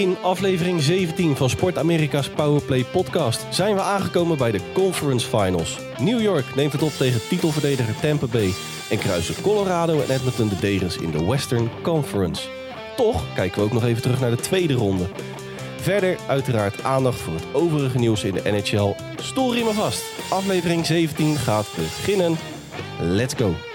In aflevering 17 van Sport Amerika's Powerplay podcast zijn we aangekomen bij de Conference Finals. New York neemt het op tegen titelverdediger Tampa Bay en kruisen Colorado en Edmonton de degens in de Western Conference. Toch kijken we ook nog even terug naar de tweede ronde. Verder uiteraard aandacht voor het overige nieuws in de NHL. Story me vast. Aflevering 17 gaat beginnen. Let's go.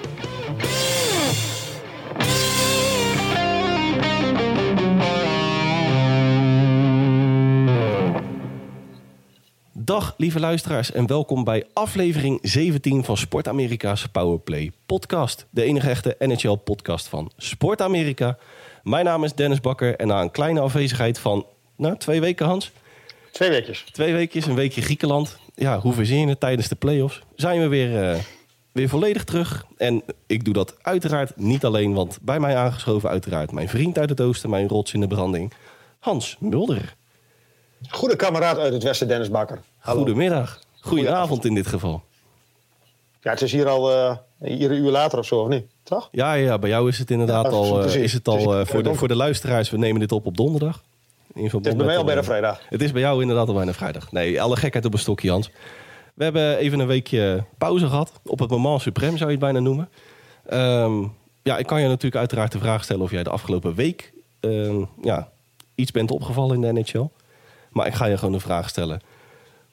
Dag lieve luisteraars en welkom bij aflevering 17 van Sport Amerika's Powerplay podcast. De enige echte NHL podcast van Sport Amerika. Mijn naam is Dennis Bakker en na een kleine afwezigheid van nou, twee weken Hans. Twee weekjes. Twee weekjes, een weekje Griekenland. Ja, hoe verzin je het tijdens de playoffs? Zijn we weer, uh, weer volledig terug. En ik doe dat uiteraard niet alleen, want bij mij aangeschoven uiteraard mijn vriend uit het oosten, mijn rots in de branding, Hans Mulder. Goede kameraad uit het westen, Dennis Bakker. Hallo. Goedemiddag. Goedenavond in dit geval. Ja, het is hier al uh, hier een uur later of zo, of niet? Toch? Ja, ja bij jou is het inderdaad Ja, al, precies. is het al uh, voor, de, voor de luisteraars, we nemen dit op op donderdag. In Het is bij mij al bijna eh, vrijdag. Het is bij jou inderdaad al bijna vrijdag. Nee, alle gekheid op een stokje, Hans. We hebben even een weekje pauze gehad. Op het moment suprem zou je het bijna noemen. Ehm, ja, ik kan je natuurlijk uiteraard de vraag stellen of jij de afgelopen week ehm, ja, iets bent opgevallen in de NHL. Maar ik ga je gewoon de vraag stellen.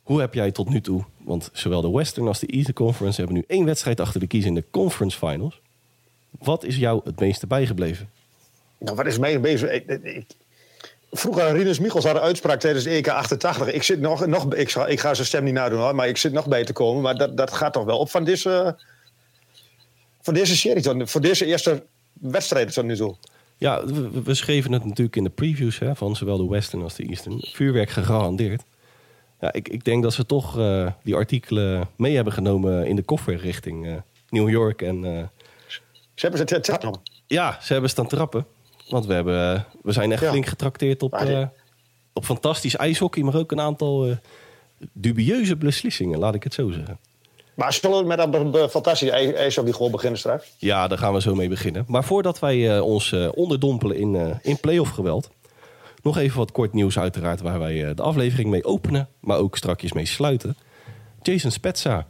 Hoe heb jij tot nu toe, want zowel de Western als de Eastern Conference hebben nu één wedstrijd achter de kies in de Conference Finals. Wat is jou het meeste bijgebleven? Nou, wat is mij ik- vroeger, Rinus Michels had een uitspraak tijdens de EK 88. Ik, zit nog, nog, ik, ga, ik ga zijn stem niet nadoen hoor, maar ik zit nog bij te komen. Maar dat, dat gaat toch wel op van deze, van deze serie, voor deze eerste wedstrijd tot nu toe. Ja, we, we schreven het natuurlijk in de previews hè, van zowel de Western als de Eastern. Vuurwerk gegarandeerd. Ja, ik, ik denk dat ze toch eh, die artikelen mee hebben genomen in de koffer richting eh, New York. En eh, Ze hebben ze nog. ja, ze hebben staan trappen. Want we, hebben, we zijn echt Ja. flink getrakteerd op, op fantastisch ijshockey, maar ook een aantal dubieuze beslissingen, laat ik het zo zeggen. Maar zullen we met dat fantastische ij- ijshockey gewoon beginnen straks? Ja, daar gaan we zo mee beginnen. Maar voordat wij ons onderdompelen in, in playoff geweld. Nog even wat kort nieuws uiteraard waar wij eh, de aflevering mee openen. Maar ook strakjes mee sluiten. Jason Spezza.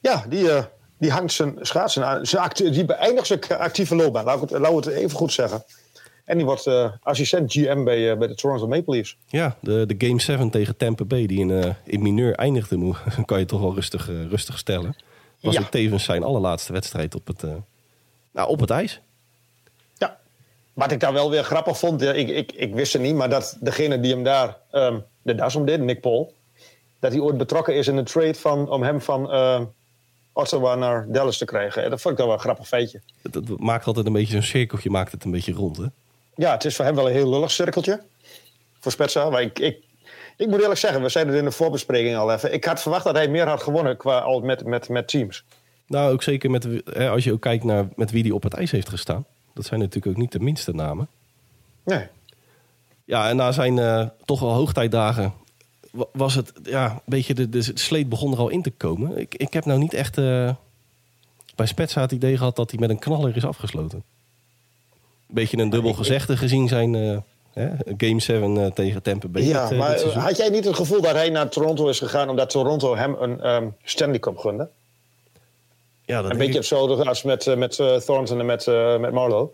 Ja, die, eh, die hangt zijn schaatsen aan. Zijn die beëindigt zijn actieve loopbaan. Laat ik het, laat ik het even goed zeggen. En die wordt eh, assistent GM bij, bij de Toronto Maple Leafs. Ja, de, de Game 7 tegen Tampa Bay die in, in mineur eindigde. Kan je toch wel rustig, rustig stellen. Was Ja. ook tevens zijn allerlaatste wedstrijd op het, nou, op het ijs. Wat ik daar wel weer grappig vond, ja, ik, ik, ik wist het niet, maar dat degene die hem daar ehm, de das om deed, Nick Paul, dat hij ooit betrokken is in een trade van, om hem van eh, Ottawa naar Dallas te krijgen. En dat vond ik dan wel een grappig feitje. Het maakt altijd een beetje zo'n cirkeltje, maakt het een beetje rond. Hè? Ja, het is voor hem wel een heel lullig cirkeltje. Voor Spezza. Maar ik, ik, ik moet eerlijk zeggen, we zeiden het in de voorbespreking al even. Ik had verwacht dat hij meer had gewonnen qua, al met, met, met teams. Nou, ook zeker met, hè, als je ook kijkt naar met wie die op het ijs heeft gestaan. Dat zijn natuurlijk ook niet de minste namen. Nee. Ja, en na zijn eh, toch wel hoogtijdagen wa- was het ja, een beetje de, de sleet begon er al in te komen. Ik, ik heb nou niet echt eh, bij Spetsa het idee gehad dat hij met een knaller is afgesloten. Een beetje een dubbel gezegde gezien zijn eh, hè, Game 7 eh, tegen Tampa Bay. Ja, maar had jij niet het gevoel dat hij naar Toronto is gegaan omdat Toronto hem een ehm, Stanley Cup gunde? Ja, dat Een beetje hetzelfde als met, eh, met eh, Thornton en met, eh, met Marlowe.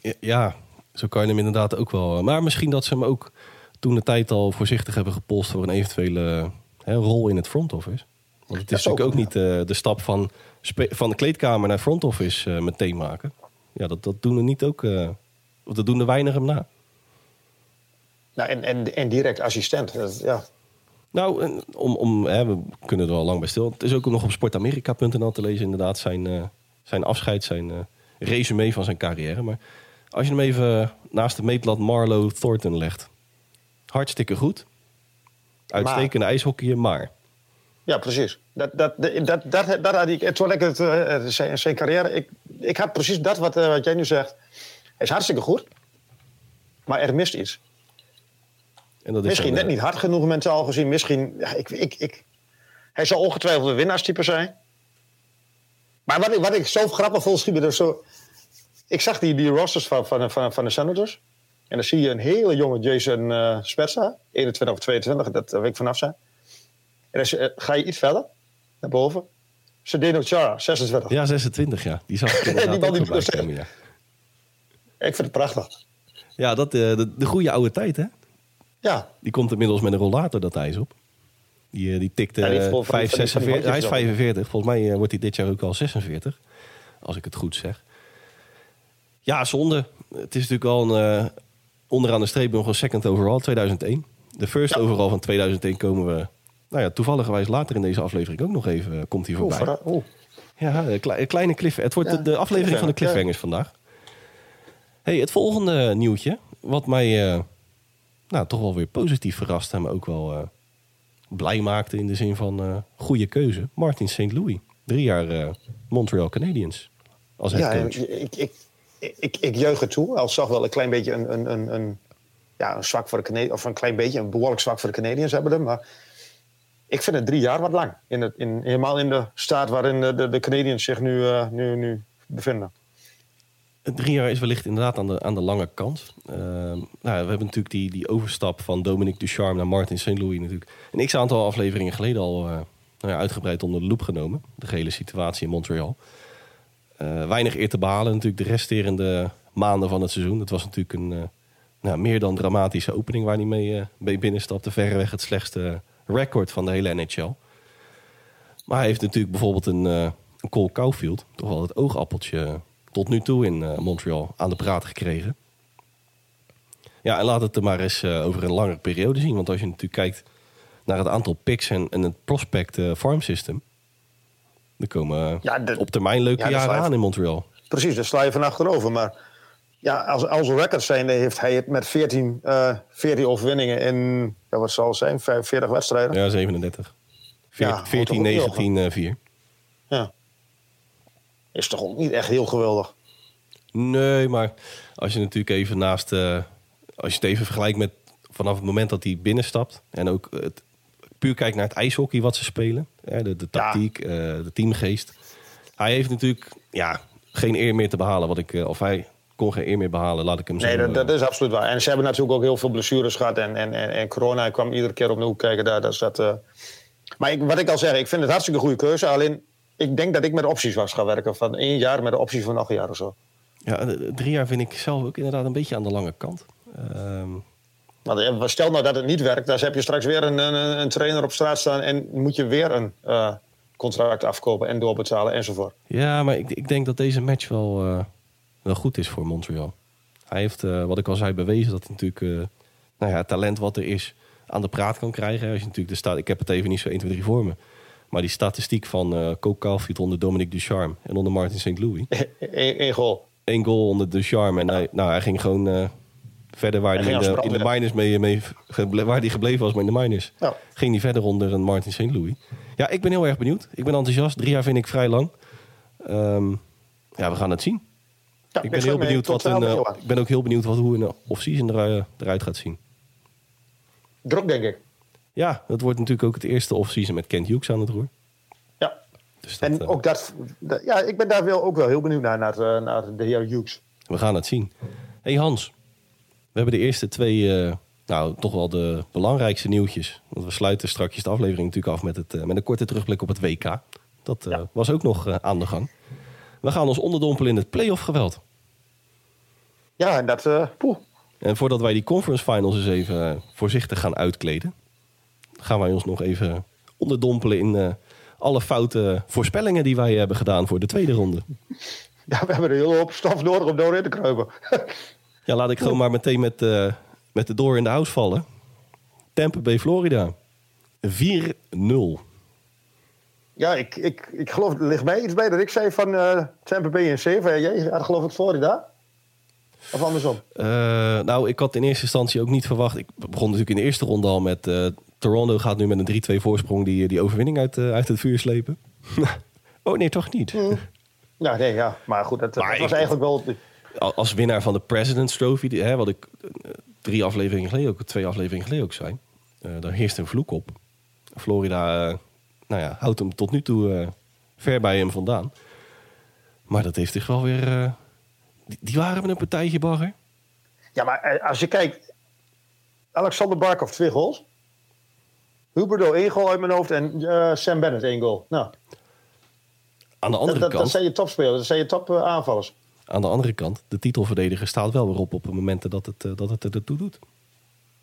ik- ja, zo kan je hem inderdaad ook wel. Maar misschien dat ze hem ook toen de tijd al voorzichtig hebben gepolst voor een eventuele hè, rol in het front office. Want het is natuurlijk ook ook, niet de stap van, van de kleedkamer naar front office meteen maken. Ja, dat, dat doen er niet ook. of dat doen er weinig hem na. Nou, en, en, en direct assistent. Dat, ja. Nou, om, om, hè, we kunnen er al lang bij stil. Het is ook nog op sportamerika.nl te lezen, inderdaad, zijn, eh, zijn afscheid, zijn eh resume van zijn carrière. Maar als je hem even naast de meetlat Marlow Thornton legt. Hartstikke goed. Uitstekende ijshockeyer, maar. ja, precies. Dat, dat, dat, dat, dat, had ik, toen ik het, eh, zijn, zijn carrière... Ik, ik had precies dat wat, eh, wat jij nu zegt. Hij is hartstikke goed. Maar er mist iets. En dat is Misschien net niet hard genoeg mentaal gezien. Misschien, ja, ik, ik, ik, hij zal ongetwijfeld een winnaarstype zijn. Maar wat ik, wat ik zo grappig vond, schiet me er zo... Ik zag die, die rosters van, van, van, van de Senators. En dan zie je een hele jonge Jason uh, Spezza, 21 of 22, dat weet ik vanaf zijn. En dan uh, ga je iets verder, naar boven. Sedeno Chara, 26. Ja, 26, ja. Die zag ik die bal die komen, ja. Ik vind het prachtig. Ja, dat, uh, de, de goede oude tijd, hè? Ja. Die komt inmiddels met een rollator dat ijs op. Die, die tikte ja, 5, 46. Hij is 45. Volgens mij wordt hij dit jaar ook al 46. Als ik het goed zeg. Ja, zonde. Het is natuurlijk al een, onderaan de streep nog een second overall 2001. De first ja. overall van 2001 komen we... Nou ja, toevallig later in deze aflevering ook nog even komt hij voorbij. Oh, oh. Ja, een kleine cliff. Het wordt ja, de, aflevering van de cliffhangers vandaag. Hey, het volgende nieuwtje, wat mij uh, nou, toch wel weer positief verrast en me ook wel uh, blij maakte in de zin van uh, goede keuze. Martin St. Louis, drie jaar Montreal Canadiens als head ja. Ik, ik, ik, ik juich het toe. Al zag wel een klein beetje een, een, een, een, ja, een zwak voor de Canadiens, of een klein beetje, een behoorlijk zwak voor de Canadiens hebben we. Maar ik vind het drie jaar wat lang. In het, in, helemaal in de staat waarin de, de, de Canadiens zich nu, uh, nu, nu bevinden. Drie jaar is wellicht inderdaad aan de, aan de lange kant. Uh, nou, we hebben natuurlijk die, die overstap van Dominique Ducharme naar Martin St. Louis natuurlijk. Een x-aantal afleveringen geleden al uh, nou ja, uitgebreid onder de loep genomen. De gehele situatie in Montreal. Uh, weinig eer te behalen natuurlijk de resterende maanden van het seizoen. Het was natuurlijk een nou, meer dan dramatische opening waar hij mee, mee binnenstapte. Verreweg het slechtste record van de hele NHL. Maar hij heeft natuurlijk bijvoorbeeld een, een Cole Caulfield, toch wel het oogappeltje tot nu toe in uh, Montreal, aan de praat gekregen. Ja, en laat het er maar eens uh, over een langere periode zien. Want als je natuurlijk kijkt naar het aantal picks en, en het prospect farm system... dan komen ja, de, op termijn leuke ja, jaren aan in Montreal. Precies, daar sla je van achterover. Maar ja, als, als records zijn, heeft hij het met 14, uh, 14 overwinningen in, ja, wat zal het zijn, 40 wedstrijden? Ja, 37. 14, ja, 14 19, 4. Ja. Is toch ook niet echt heel geweldig? Nee, maar als je natuurlijk even naast, uh, als je het even vergelijkt met vanaf het moment dat hij binnenstapt en ook het, puur kijkt naar het ijshockey wat ze spelen, de, de tactiek, ja. uh, de teamgeest. Hij heeft natuurlijk ja, geen eer meer te behalen, wat ik, uh, of hij kon geen eer meer behalen, laat ik hem zo... Nee, dat, dat, is absoluut waar. En ze hebben natuurlijk ook heel veel blessures gehad. En, en, en, en corona kwam iedere keer op de hoek kijken. Daar, dat, uh... Maar ik, wat ik al zeg, ik vind het hartstikke goede keuze. Alleen, ik denk dat ik met opties was gaan werken. Van één jaar met de optie van nog een jaar of zo. Ja, drie jaar vind ik zelf ook inderdaad een beetje aan de lange kant. Um... Maar stel nou dat het niet werkt, dan heb je straks weer een, een, een trainer op straat staan... en moet je weer een uh, contract afkopen en doorbetalen enzovoort. Ja, maar ik, ik denk dat deze match wel... Uh wel goed is voor Montreal. Hij heeft, uh, wat ik al zei, bewezen dat hij natuurlijk nou ja, het talent wat er is aan de praat kan krijgen. Als je natuurlijk de staat, ik heb het even niet zo 1, 2, 3 voor me. Maar die statistiek van uh, Coke Caulfield onder Dominic Ducharme en onder Martin St. Louis. Eén goal. Eén goal onder Ducharme. En hij, nou, hij ging gewoon verder waar hij, hij in, de, in de minors mee, mee, waar hij gebleven was, maar in de minors. Ja. Ging hij verder onder een Martin St. Louis. Ja, ik ben heel erg benieuwd. Ik ben enthousiast. Drie jaar vind ik vrij lang. Um, ja, we gaan het zien. Ja, ik ben heel benieuwd wat een, uh, ik ben ook heel benieuwd wat, hoe een off-season er, eruit gaat zien. Druk, denk ik. Ja, dat wordt natuurlijk ook het eerste off-season met Kent Hughes aan het roer. Ja. Dus dat, en uh, ook dat, dat, ja, ik ben daar wel, ook wel heel benieuwd naar, naar, uh, naar de heer Hughes. We gaan het zien. hey Hans, we hebben de eerste twee, nou toch wel de belangrijkste nieuwtjes. Want we sluiten straks de aflevering natuurlijk af met, het, met een korte terugblik op het WK. Dat ja. was ook nog aan de gang. We gaan ons onderdompelen in het playoff geweld. Ja, en dat... Uh, en voordat wij die conference finals eens even voorzichtig gaan uitkleden... gaan wij ons nog even onderdompelen in uh, alle foute voorspellingen die wij hebben gedaan voor de tweede ronde. Ja, we hebben een hele hoop stof nodig om doorheen te kruipen. ja, laat ik gewoon maar meteen met, met de door in de house vallen. Tampa Bay, Florida. 4-0. Ja, ik, ik, ik geloof, het ligt mij iets bij dat ik zei van uh, Tampa Bay en 7. Jij had geloof ik Florida? Of andersom? Uh, nou, ik had in eerste instantie ook niet verwacht. Ik begon natuurlijk in de eerste ronde al met... Uh, Toronto gaat nu met een 3-2 voorsprong die, die overwinning uit, uh, uit het vuur slepen. oh nee, toch niet. Mm. Ja, nee, ja. Maar goed, dat, maar dat was ik, eigenlijk wel... Als winnaar van de President's Trophy, die, hè, wat ik drie afleveringen geleden ook, twee afleveringen geleden ook zei... daar heerst een vloek op. Florida nou ja, houdt hem tot nu toe uh, ver bij hem vandaan. Maar dat heeft zich wel weer... Uh, die, die, waren met een partijtje bagger. Ja, maar eh, als je kijkt... Alexander Barkov twee goals. Huberdo één goal uit mijn hoofd en eh, Sam Bennett één goal. Nou, Aan de andere dat, dat, dat kant, zijn je topspelers, dat zijn je top eh, aanvallers. aan de andere kant, de titelverdediger staat wel weer op op momenten dat het, eh, dat het er toe doet.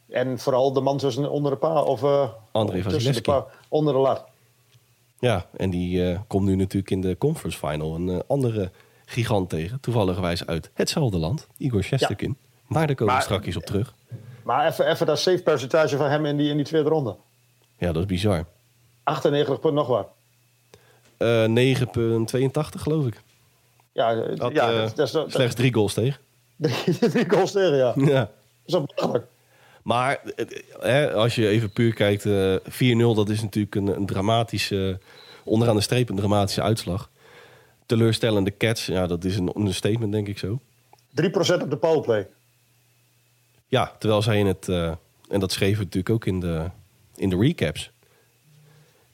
En vooral de man tussen onder de paal of eh, André tussen de paal, onder de lat. Ja, en die komt nu natuurlijk in de conference final een andere gigant tegen. Toevallig uit hetzelfde land, Igor Shesterkin. Maar daar komen we straks op terug. Maar even, even dat save percentage van hem in die, in die tweede ronde. Ja, dat is bizar. 98 punt nog wat. Eh 9,82 geloof ik. Ja, eh, Had, ja eh, dat, dat is dat, slechts drie goals tegen. drie goals tegen, ja. Dat Ja. is wel belachelijk. Maar hè, als je even puur kijkt, eh 4-0, dat is natuurlijk een, een dramatische, onderaan de streep een dramatische uitslag. Teleurstellende catch, ja, dat is een understatement, denk ik zo. 3% op de powerplay. Ja, terwijl zij in het, en dat schreven we natuurlijk ook in de, in de recaps.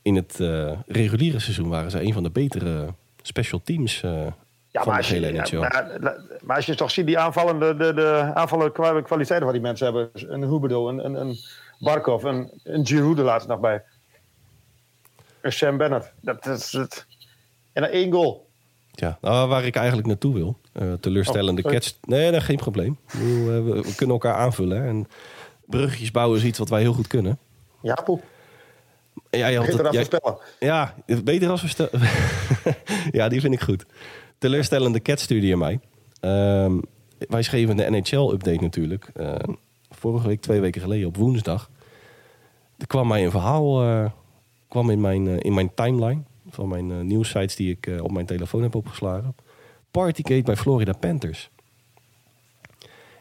In het eh, reguliere seizoen waren zij een van de betere special teams eh, Ja, van maar de als, je, hele ja, NHL. maar, maar als je toch ziet die aanvallende, de, de aanvallende kwa- kwaliteiten wat die mensen hebben. Een Huberdo, een, een, een Barkov, een, een Giroud er laatst nog bij. Een Sam Bennett. Dat, is het. En dan één goal. Ja, nou, waar ik eigenlijk naartoe wil. eh, teleurstellende Oh, catch. Nee, dat geen probleem. Eh, we, we kunnen elkaar aanvullen. hè. En bruggetjes bouwen is iets wat wij heel goed kunnen. Ja, poep. En jij had Beter het, voorspellen. Ja, beter als we ja, die vind ik goed. Teleurstellende cat stuurde je mij. Ehm, wij schreven de NHL-update natuurlijk. eh, vorige week, twee weken geleden, op woensdag. Er kwam mij een verhaal eh, kwam in, mijn, eh, in mijn timeline... van mijn nieuwssites die ik op mijn telefoon heb opgeslagen. Partygate bij Florida Panthers.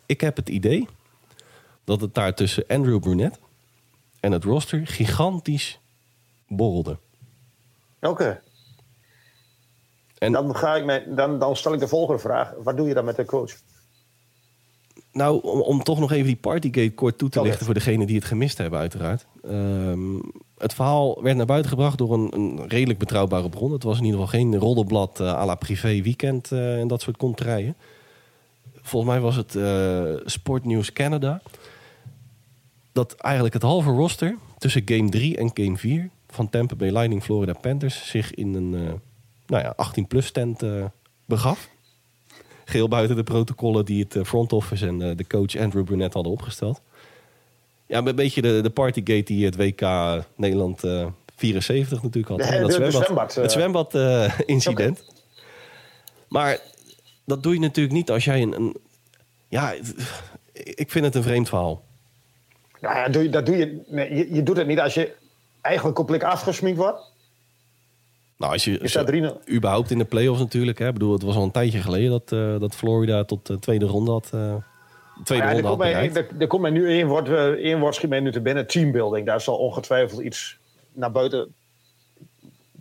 Ik heb het idee dat het daar tussen Andrew Brunette en het roster gigantisch borrelde. Oké. En Dan, ga ik mij, dan, dan stel ik de volgende vraag. Wat doe je dan met de coach? Nou, om, om toch nog even die Partygate kort toe te Kan lichten voor degenen die het gemist hebben, uiteraard. Ehm, het verhaal werd naar buiten gebracht door een, een redelijk betrouwbare bron. Het was in ieder geval geen roddelblad eh, à la privé weekend eh, en dat soort konterijen. Volgens mij was het eh Sport News Canada. Dat eigenlijk het halve roster tussen game 3 en game 4 van Tampa Bay Lightning Florida Panthers zich in een eh, nou ja, 18-plus tent eh, begaf. Geheel buiten de protocollen die het eh, front office en de coach Andrew Burnett hadden opgesteld. Ja, een beetje de, de partygate die het WK Nederland eh 74 natuurlijk had. De- dat zwembad, zwembad, het zwembad eh, incident. Maar dat doe je natuurlijk niet als jij een... een ja, ik vind het een vreemd verhaal. Nou ja, doe je, dat doe je, nee, je. Je doet het niet als je eigenlijk compleet afgesminkt wordt. Nou, als je, Je staat 3-0. überhaupt in de playoffs natuurlijk. Hè. Ik bedoel, het was al een tijdje geleden dat, eh, dat Florida tot de tweede ronde had, eh, tweede Ja, er, ronde had bereikt. er, er komt mij nu één woord, eh, één woord schiet mij nu te binnen. Teambuilding. Daar zal ongetwijfeld iets naar buiten...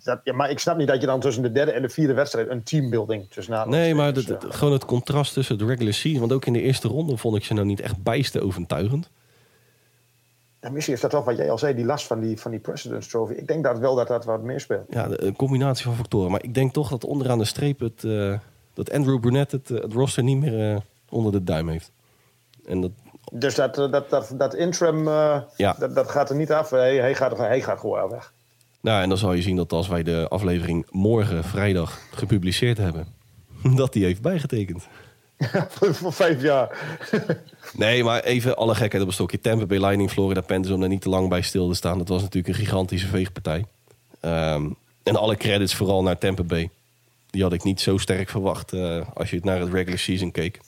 Dat, ja, maar ik snap niet dat je dan tussen de derde en de vierde wedstrijd... een teambuilding tussen Nee, maar dus, gewoon het contrast tussen de regular season. Want ook in de eerste ronde vond ik ze nou niet echt bijste overtuigend. Misschien is dat toch wat jij al zei, die last van die, van die President's Trophy. Ik denk dat wel dat dat wat meer speelt. Ja, een combinatie van factoren. Maar ik denk toch dat onderaan de streep het, eh, dat Andrew Burnett het, eh, het roster niet meer eh, onder de duim heeft. En dat, Dus dat, eh, dat, dat, dat interim, eh, Ja. dat, dat gaat er niet af. Hij, hij, gaat, hij gaat gewoon weg. nou, en dan zal je zien dat als wij de aflevering morgen, vrijdag, gepubliceerd hebben, dat die heeft bijgetekend. voor, vijf jaar. Nee, maar even alle gekheid op een stokje. Tampa Bay Lightning, Florida Panthers, om daar niet te lang bij stil te staan. Dat was natuurlijk een gigantische veegpartij. Ehm, en alle credits vooral naar Tampa Bay. Die had ik niet zo sterk verwacht eh, als je het naar het regular season keek.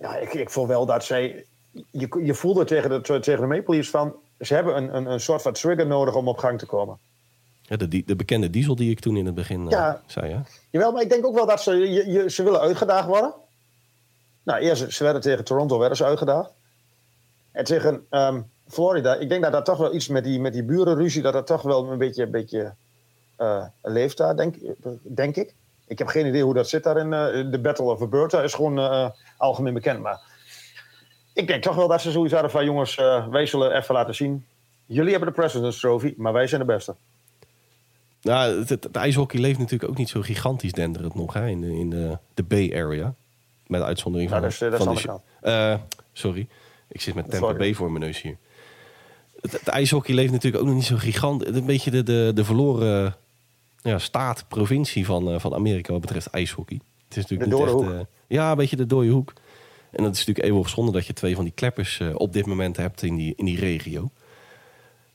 Ja, ik, ik voel wel dat zij... Je, je voelde tegen de, tegen de Maple Leafs van... Ze hebben een, een, een soort van trigger nodig om op gang te komen. Ja, de, de bekende diesel die ik toen in het begin eh, Ja. zei. Hè? Jawel, maar ik denk ook wel dat ze... Je, je- ze willen uitgedaagd worden. Nou, eerst ze werden tegen Toronto werden ze uitgedaagd. En tegen ehm, Florida... Ik denk dat dat toch wel iets met die, met die burenruzie... dat dat toch wel een beetje, een beetje eh, leeft daar, denk, denk ik. Ik heb geen idee hoe dat zit daar in eh, de Battle of Alberta. is gewoon eh, algemeen bekend. Maar ik denk toch wel dat ze zoiets hadden van... jongens, wij zullen even laten zien... Jullie hebben de President's Trophy, maar wij zijn de beste. Nou, het, ijshockey leeft natuurlijk ook niet zo gigantisch denderend nog hè, in, de, in de Bay Area. Met uitzondering van, Nou, dat is, dat is van de eh, sorry. Ik zit met Tampa. Bay voor mijn neus hier. Het, het ijshockey leeft natuurlijk ook nog niet zo gigant. Een beetje de, de, de verloren ja, staat, provincie van, eh, van Amerika wat betreft ijshockey. Het is natuurlijk De niet echt... hoek. ja, een beetje de dode hoek. En dat is natuurlijk eeuwig zonde dat je twee van die kleppers op dit moment hebt in die, in die regio.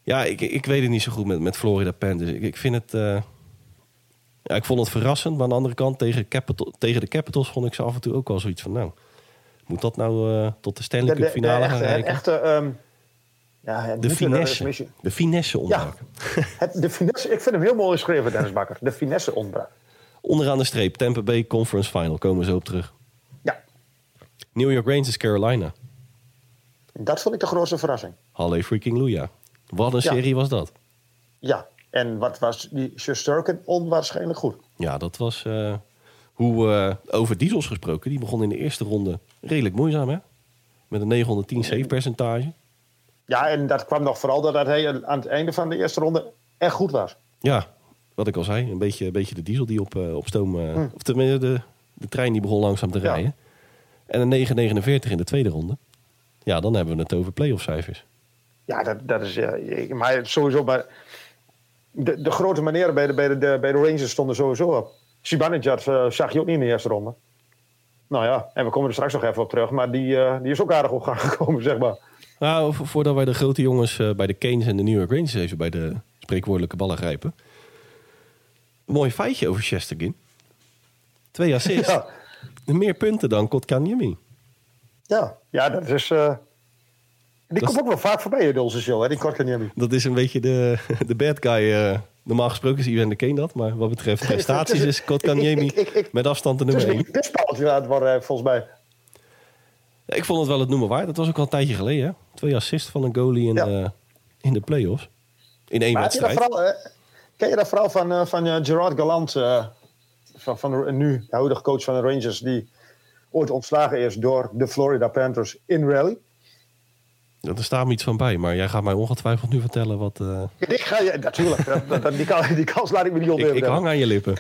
Ja, ik, ik weet het niet zo goed met, met Florida Panthers. Ik, ik vind het... ja, ik vond het verrassend. Maar aan de andere kant, tegen, Capital, tegen de Capitals vond ik ze af en toe ook wel zoiets van... Nou, moet dat nou eh, tot de Stanley Cup de, de finale gaan het reiken? echte ehm, ja, De finesse. misschien- De finesse ontbrak. Het, de finesse, ik vind hem heel mooi geschreven, Dennis Bakker. De finesse ontbrak. Onderaan de streep, Tampa Bay Conference Final. Komen we zo op terug. Ja, New York Rangers Carolina. dat vond ik de grootste verrassing. Halle freaking Luja. Wat een Ja. serie was dat. Ja, en wat was die Shusterkin onwaarschijnlijk goed. Ja, dat was... eh, hoe eh, over Diesels gesproken. Die begon in de eerste ronde redelijk moeizaam, hè? Met een 910 save percentage. Ja, en dat kwam nog vooral doordat hij aan het einde van de eerste ronde echt goed was. Ja, wat ik al zei. Een beetje, een beetje de diesel die op, eh, op stoom... eh, Of tenminste, de, de trein die begon langzaam te. Ja. rijden. En een 949 in de tweede ronde. Ja, dan hebben we het over playoff cijfers. Ja, dat, dat is. ik- maar sowieso. Maar de, de grote manieren bij de, bij, de, bij de Rangers stonden sowieso op. Zibanejad eh, zag je ook niet in de eerste ronde. Nou ja, en we komen er straks nog even op terug. Maar die, eh, die is ook aardig op gang gekomen, zeg maar. Nou, vo- voordat wij de grote jongens eh, bij de Canes en de New York Rangers even bij de spreekwoordelijke ballen grijpen. Een mooi feitje over Chesterkin. Twee assists. Ja, Meer punten dan Kotkaniemi. ja, ja dat is. Die komt ook wel vaak voorbij in onze show, hè, die Kotkaniemi. Dat is een beetje de, de bad guy. eh, normaal gesproken is Ivan de Kane dat. Maar wat betreft prestaties is ik- met afstand de Het is nummer een aan het worden, eh, volgens mij. Ja, ik vond het wel het noemen waard. Dat was ook al een tijdje geleden. Hè? Twee assists van een goalie in, Ja. de, in de playoffs. In één Maar wedstrijd. eh, ken je dat verhaal van, eh, van eh, Gerard Gallant, eh, van, van nu de huidige coach van de Rangers, die ooit ontslagen is door de Florida Panthers in rally? Ja, er staat me iets van bij. Maar jij gaat mij ongetwijfeld nu vertellen wat... eh, Ik ga je, natuurlijk, dat, dat- dat- die, kans, die kans laat ik me niet ik, ontnemen. ik hang aan je lippen.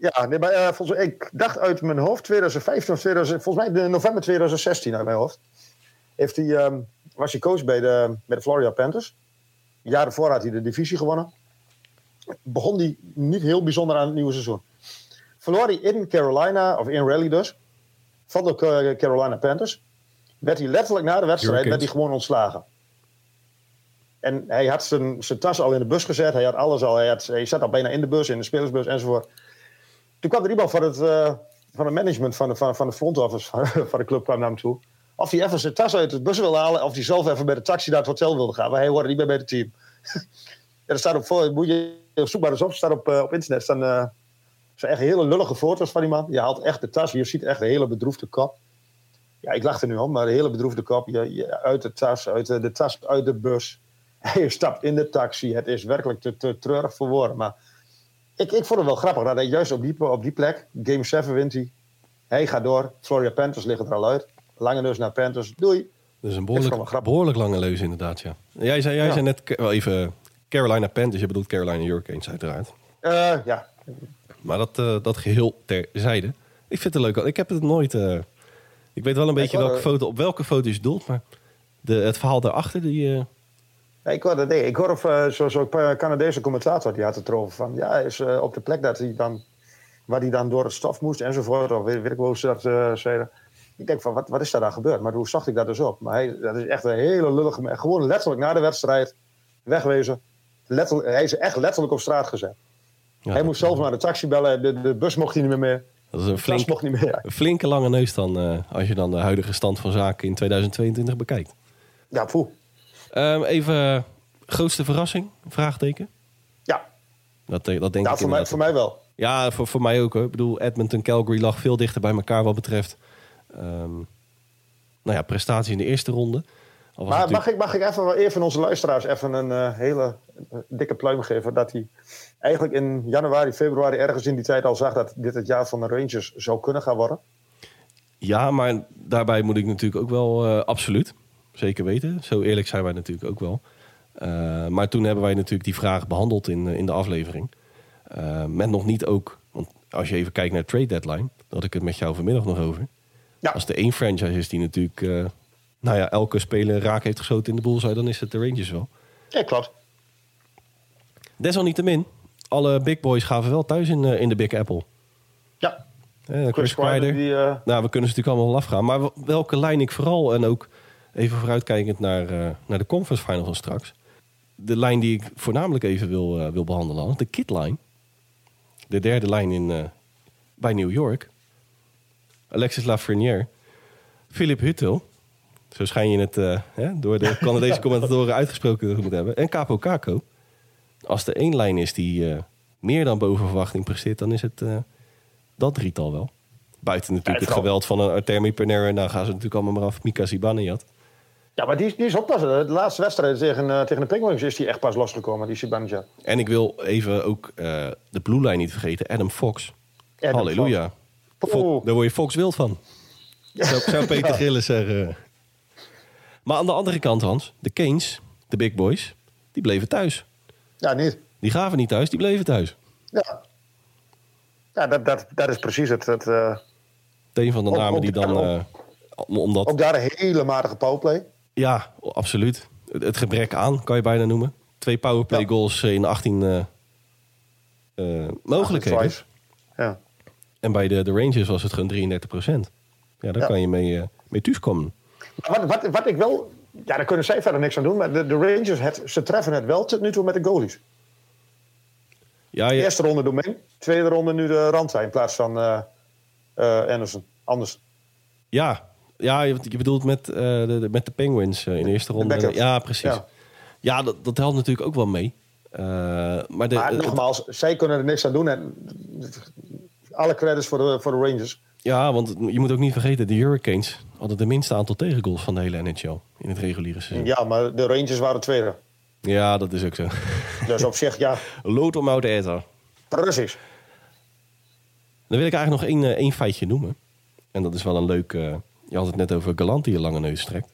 Ja, nee, maar, eh, volgens, mij- ik dacht uit mijn hoofd 2015 of 2000, volgens mij november 2016 uit mijn hoofd. Heeft hij, ehm, was hij coach bij de, bij de Florida Panthers. Jaar daarvoor had hij de divisie gewonnen. Begon hij niet heel bijzonder aan het nieuwe seizoen. Verloor hij in Carolina, of in Raleigh dus, van de eh, Carolina Panthers. Werd hij letterlijk na de wedstrijd werd hij gewoon ontslagen. En hij had zijn, zijn tas al in de bus gezet. Hij had alles al. Hij, had, hij zat al bijna in de bus, in de spelersbus enzovoort. Toen kwam er iemand van het, eh, van het management van de, van, van de front office van, van de club kwam naar hem toe. Of hij even zijn tas uit de bus wilde halen. Of hij zelf even bij de taxi naar het hotel wilde gaan. Maar hij hoorde niet meer bij het team. er staat op, voor- moet je zoek maar eens op. staat op, eh, op internet staan eh, zijn echt hele lullige foto's van die man. Je haalt echt de tas. Je ziet echt een hele bedroefde kop. Ja, ik lach er nu om, maar een hele bedroefde kop. Je, je- uit de tas, uit de, de tas uit de bus. Hij stapt in de taxi. Het is werkelijk te, te treurig voor woorden. Maar ik, ik vond het wel grappig dat hij juist op die, op die plek, Game 7 wint hij. Hij gaat door. Florida Panthers liggen er al uit. Lange neus naar Panthers. Doei. Dat is een behoorlijk, behoorlijk lange leus inderdaad, ja. Jij zei, jij Ja. zei net wel even Carolina Panthers. Je bedoelt Carolina Hurricanes uiteraard. Eh, ja, Maar dat, eh, dat geheel terzijde. Ik vind het leuk. Ik heb het nooit... eh, ik weet wel een beetje welke eh, foto, op welke foto je doelt. Maar de, het verhaal daarachter, die... eh, Ja, ik hoorde, nee, ik hoor of uh, zo'n zo Canadese commentator die had het erover van ja, is eh, op de plek dat hij dan waar hij dan door het stof moest enzovoort, of weet, weet ik wel hoe ze dat eh, zeiden. Ik denk van wat, wat is daar dan gebeurd? Maar hoe zag ik dat dus op? Maar hij, dat is echt een hele lullige, gewoon letterlijk na de wedstrijd wegwezen. Letterlijk, hij is echt letterlijk op straat gezet. ja, hij moest zelf naar de taxi bellen, de, de bus mocht hij niet meer mee. Dat is een flink, niet meer. flinke lange neus dan, eh, als je dan de huidige stand van zaken in 2022 bekijkt. Ja, poeh. Ehm, even, eh, grootste verrassing? Vraagteken? Ja, Dat, eh, dat denk ik voor, mij, voor mij wel. Ja, voor, voor mij ook. Hoor. Ik bedoel, Edmonton, Calgary lag veel dichter bij elkaar wat betreft... ehm, nou ja, prestatie in de eerste ronde. Maar natuurlijk- mag ik, mag ik even, even onze luisteraars even een eh, hele eh, dikke pluim geven? Dat hij eigenlijk in januari, februari ergens in die tijd al zag dat dit het jaar van de Rangers zou kunnen gaan worden. Ja, maar daarbij moet ik natuurlijk ook wel eh, absoluut. Zeker weten. Zo eerlijk zijn wij natuurlijk ook wel. Maar toen hebben wij natuurlijk die vraag behandeld in, in de aflevering. Met nog niet ook, want als je even kijkt naar de trade deadline, daar had ik het met jou vanmiddag nog over. Ja. Als er één franchise is die natuurlijk nou ja, elke speler raak heeft geschoten in de boel, dan is het de Rangers wel. Ja, klopt. Desalniettemin, alle big boys gaven wel thuis in, eh, in de Big Apple. Ja, Eh, Chris, Chris Kreider, die... eh, Nou, we kunnen ze natuurlijk allemaal wel afgaan. Maar welke lijn ik vooral, en ook even vooruitkijkend naar, naar de conference final van straks. De lijn die ik voornamelijk even wil, wil behandelen, de kit line. De derde lijn in, bij New York. Alexis Lafrenière. Philip Huttel. Zo schijn je het eh, hè, door de Canadese commentatoren uitgesproken te moeten hebben. En Capo Caco. Als er één lijn is die eh, meer dan boven verwachting presteert, dan is het eh, dat drietal wel. Buiten natuurlijk het geweld van een Artemi Pernera. Nou gaan ze natuurlijk allemaal maar af. Mika Zibanejad. Ja, maar die, die is pas... De laatste wedstrijd tegen, tegen de Penguins is die echt pas losgekomen, die Sibanja. En ik wil even ook de blue line niet vergeten. Adam Fox. Adam Halleluja. Fox. Daar word je Fox wild van. Zou, zou Peter Gillis zeggen. Maar aan de andere kant, Hans. De Canes, de big boys, die bleven thuis. Ja, niet. Die gaven niet thuis, die bleven thuis. Ja. Ja, dat, dat, dat is precies het. het eh, Een van de Ook- namen ook die dan... daar- eh, om- omdat, ook daar een hele matige powerplay. Ja, absoluut. Het, het gebrek aan, kan je bijna noemen. Twee powerplay Ja. goals in 18 eh, eh, mogelijkheden. Ja. En bij de, de Rangers was het gewoon 33 procent. Ja, daar Ja. kan je mee, eh mee thuiskomen. Wat, wat, wat ik wel... Ja, daar kunnen zij verder niks aan doen. Maar de, de Rangers, het, ze treffen het wel tot nu toe met de goalies. Ja, je, Eerste ronde Domein. Tweede ronde nu de Ranta in plaats van eh eh, Anderson. Anders. ja, ja je, je bedoelt met, eh, de, met de Penguins in de eerste ronde. Ja, precies. Ja, Ja. dat, dat helpt natuurlijk ook wel mee. Maar de, Maar nogmaals, zij kunnen er niks aan doen. En alle credits voor de, voor de Rangers. ja, want je moet ook niet vergeten, de Hurricanes hadden de minste aantal tegengoals van de hele NHL in het reguliere seizoen. Ja, maar de Rangers waren tweede. Ja, dat is ook zo. Dus op zich, ja, Lood om out eten. precies. Dan wil ik eigenlijk nog één, eh, één feitje noemen. En dat is wel een leuk... eh, je had het net over Galant die een lange neus trekt.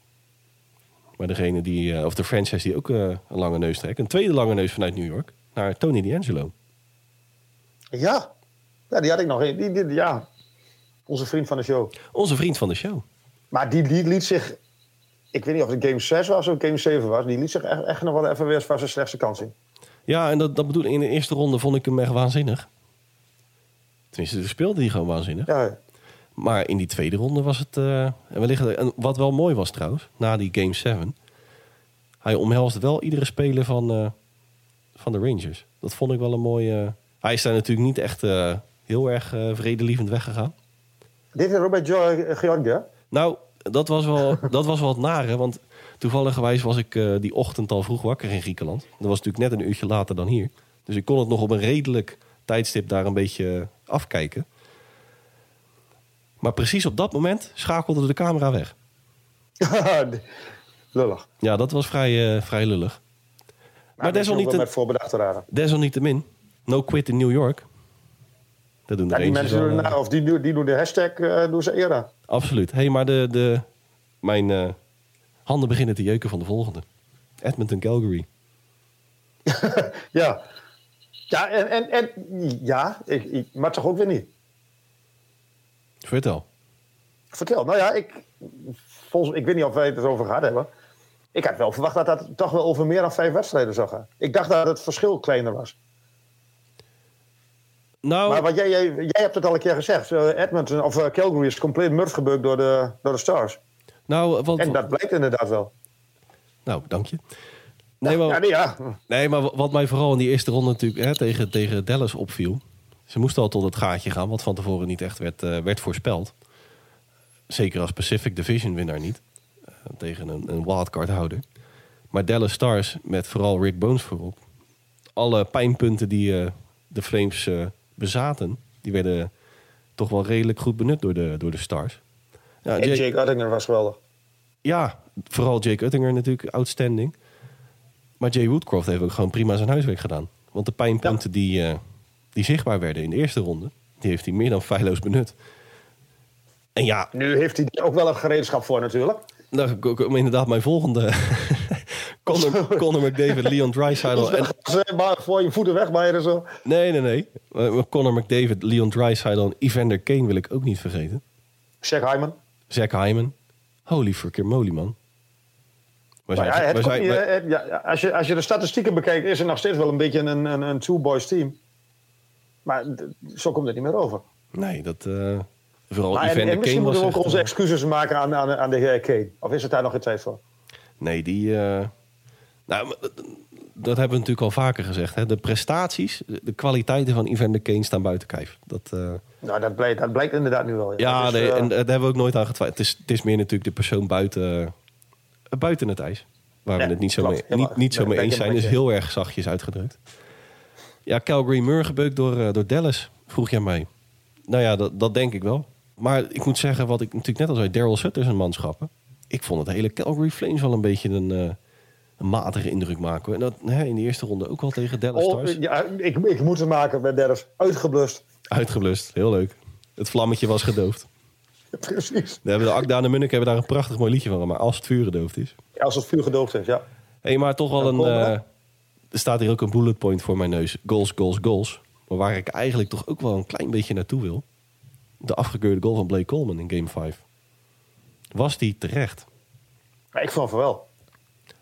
Maar degene die... eh, of de franchise die ook een lange neus trekt. Een tweede lange neus vanuit New York. Naar Tony D'Angelo. Ja. ja, die had ik nog. Die, die, ja, onze vriend van de show. Onze vriend van de show. Maar die, die liet zich... Ik weet niet of het game 6 was of game 7 was. Die liet zich echt, echt nog wel even weer van zijn slechtste kant zien. Ja, en dat, dat bedoel ik. In de eerste ronde vond ik hem echt waanzinnig. Tenminste, toen speelde hij gewoon waanzinnig. Ja, Maar in die tweede ronde was het... eh, en wellicht, en wat wel mooi was trouwens, na die Game 7... Hij omhelst wel iedere speler van, eh, van de Rangers. Dat vond ik wel een mooie... hij is daar natuurlijk niet echt eh, heel erg vredelievend weggegaan. Dit is Robert Georgia. Nou, dat was wel, dat was wel het nare. Want toevalligerwijs was ik eh, die ochtend al vroeg wakker in Griekenland. Dat was natuurlijk net een uurtje later dan hier. Dus ik kon het nog op een redelijk tijdstip daar een beetje afkijken. Maar precies op dat moment schakelde de camera weg. Lullig. Ja, dat was vrij, eh, vrij lullig. Maar, Maar desalniettemin, desalniettemin, no quit in New York. Dat doen de Ja, die mensen doen, eh, nou, of die, die doen de hashtag, eh doen ze eerder. Absoluut. hey, maar de, de, mijn eh, handen beginnen te jeuken van de volgende. Edmonton Calgary. Ja. Ja, en, en, en ja, ik, ik, maar toch ook weer niet. Vertel. Vertel. Nou ja, ik, volgens, ik weet niet of wij het erover gehad hebben. Ik had wel verwacht dat dat toch wel over meer dan vijf wedstrijden zou gaan. Ik dacht dat het verschil kleiner was. Nou, Maar wat jij, jij, jij hebt het al een keer gezegd. eh, Edmonton of eh, Calgary is compleet murf gebukt door de, door de Stars. nou, wat, En dat blijkt inderdaad wel. nou, dank je. Nee, maar, Ja, nee, ja. nee, maar wat mij vooral in die eerste ronde natuurlijk hè, tegen, tegen Dallas opviel. Ze moesten al tot het gaatje gaan, wat van tevoren niet echt werd, eh, werd voorspeld. Zeker als Pacific Division winnaar niet. eh, tegen een, een wildcard houder. Maar Dallas Stars met vooral Rick Bones voorop. Alle pijnpunten die eh, de Flames eh, bezaten, die werden toch wel redelijk goed benut door de, door de Stars. Ja, En Jay- Jake Oettinger was geweldig. ja, vooral Jake Uttinger natuurlijk outstanding. Maar Jay Woodcroft heeft ook gewoon prima zijn huiswerk gedaan. Want de pijnpunten die, eh, die zichtbaar werden in de eerste ronde... die heeft hij meer dan feilloos benut. En ja, Nu heeft hij er ook wel een gereedschap voor natuurlijk. komen inderdaad mijn volgende... Connor McDavid, Leon Draisaitl... En, voor je voeten weg en zo. nee, nee, nee. Eh, Connor McDavid, Leon Draisaitl en Evander Kane wil ik ook niet vergeten. Shaq Hyman. Zach Hyman. Holy fucking moly, man. Maar ja, het zijn- eh, ja, als, je, als je de statistieken bekijkt, is het nog steeds wel een beetje een, een, een two-boys team. Maar zo komt het niet meer over. nee, dat... eh, vooral en, en misschien moeten we ook onze excuses maken aan, aan, aan de heer Kane. Of is het daar nog geen tijd voor? Nee, die. Nou, maar dat- hebben we natuurlijk al vaker gezegd. Hè? De prestaties, de kwaliteiten van Evander Kane staan buiten kijf. Dat, eh, Nou, dat blijkt, dat blijkt inderdaad nu wel. ja, nee, eh, en daar hebben we ook nooit aan getwijfeld. Het is, het is meer natuurlijk de persoon buiten, eh, buiten het ijs. Waar we het niet zo klopt. mee, niet, niet zo mee eens zijn. is heel erg zachtjes uitgedrukt. Ja, Calgary Murray gebeukt door, eh, door Dallas, vroeg jij mij. Nou ja, dat, dat denk ik wel. Maar ik moet zeggen, wat ik natuurlijk net al zei, Daryl Sutter is een manschappen. Ik vond het hele Calgary Flames wel een beetje een, eh, een matige indruk maken. En dat hè, in de eerste ronde ook wel tegen Dallas oh, Stars. ja, ik, ik moet het maken met Dennis. Uitgeblust. Uitgeblust, heel leuk. Het vlammetje was gedoofd. Precies. We hebben de Akda en de Munnik hebben daar een prachtig mooi liedje van gemaakt. Als het vuur gedoofd is. Als het vuur gedoofd is, ja. Hé, maar toch wel Ja, een... eh, er staat hier ook een bullet point voor mijn neus. Goals, goals, goals. Maar waar ik eigenlijk toch ook wel een klein beetje naartoe wil. De afgekeurde goal van Blake Coleman in game 5. Was die terecht? Maar ik vond van wel.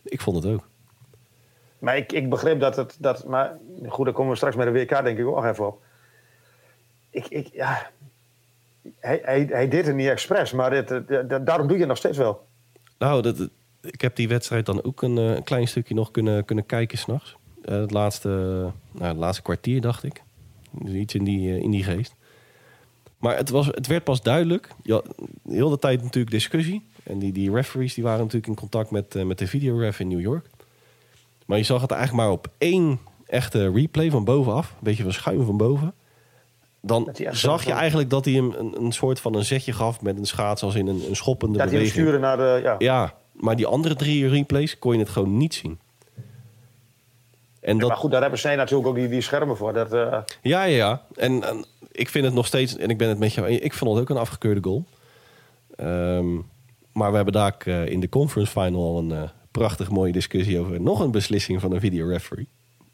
Ik vond het ook. Maar ik, ik begreep dat het... Dat, maar goed, daar komen we straks met de WK denk ik ook even op. Ik, ik, ja... Hij, hij, hij deed het niet expres, maar dit, eh, da- daarom doe je het nog steeds wel. Nou, dat, ik heb die wedstrijd dan ook een, eh, een klein stukje nog kunnen, kunnen kijken s'nachts. Eh het, laatste, nou, het laatste kwartier, dacht ik. Dus iets in die, eh, in die geest. Maar het, was, het werd pas duidelijk. Ja, heel de tijd natuurlijk discussie. En die, die referees die waren natuurlijk in contact met, eh, met de videoref in New York. Maar je zag het eigenlijk maar op één echte replay van bovenaf. Een beetje van schuim van boven. Dan zag je eigenlijk dat hij hem een, een soort van een zetje gaf met een schaats als in een, een schoppende hem beweging. sturen naar de... Ja. Ja, maar die andere drie replays kon je het gewoon niet zien. En dat, Maar goed, daar hebben zij natuurlijk ook die, die schermen voor. Dat, eh, ja, ja, ja. En, en ik vind het nog steeds, en ik ben het met jou eens, ik vond het ook een afgekeurde goal. Ehm, maar we hebben daar eh, in de conference final al een eh, prachtig mooie discussie over nog een beslissing van een videoreferee.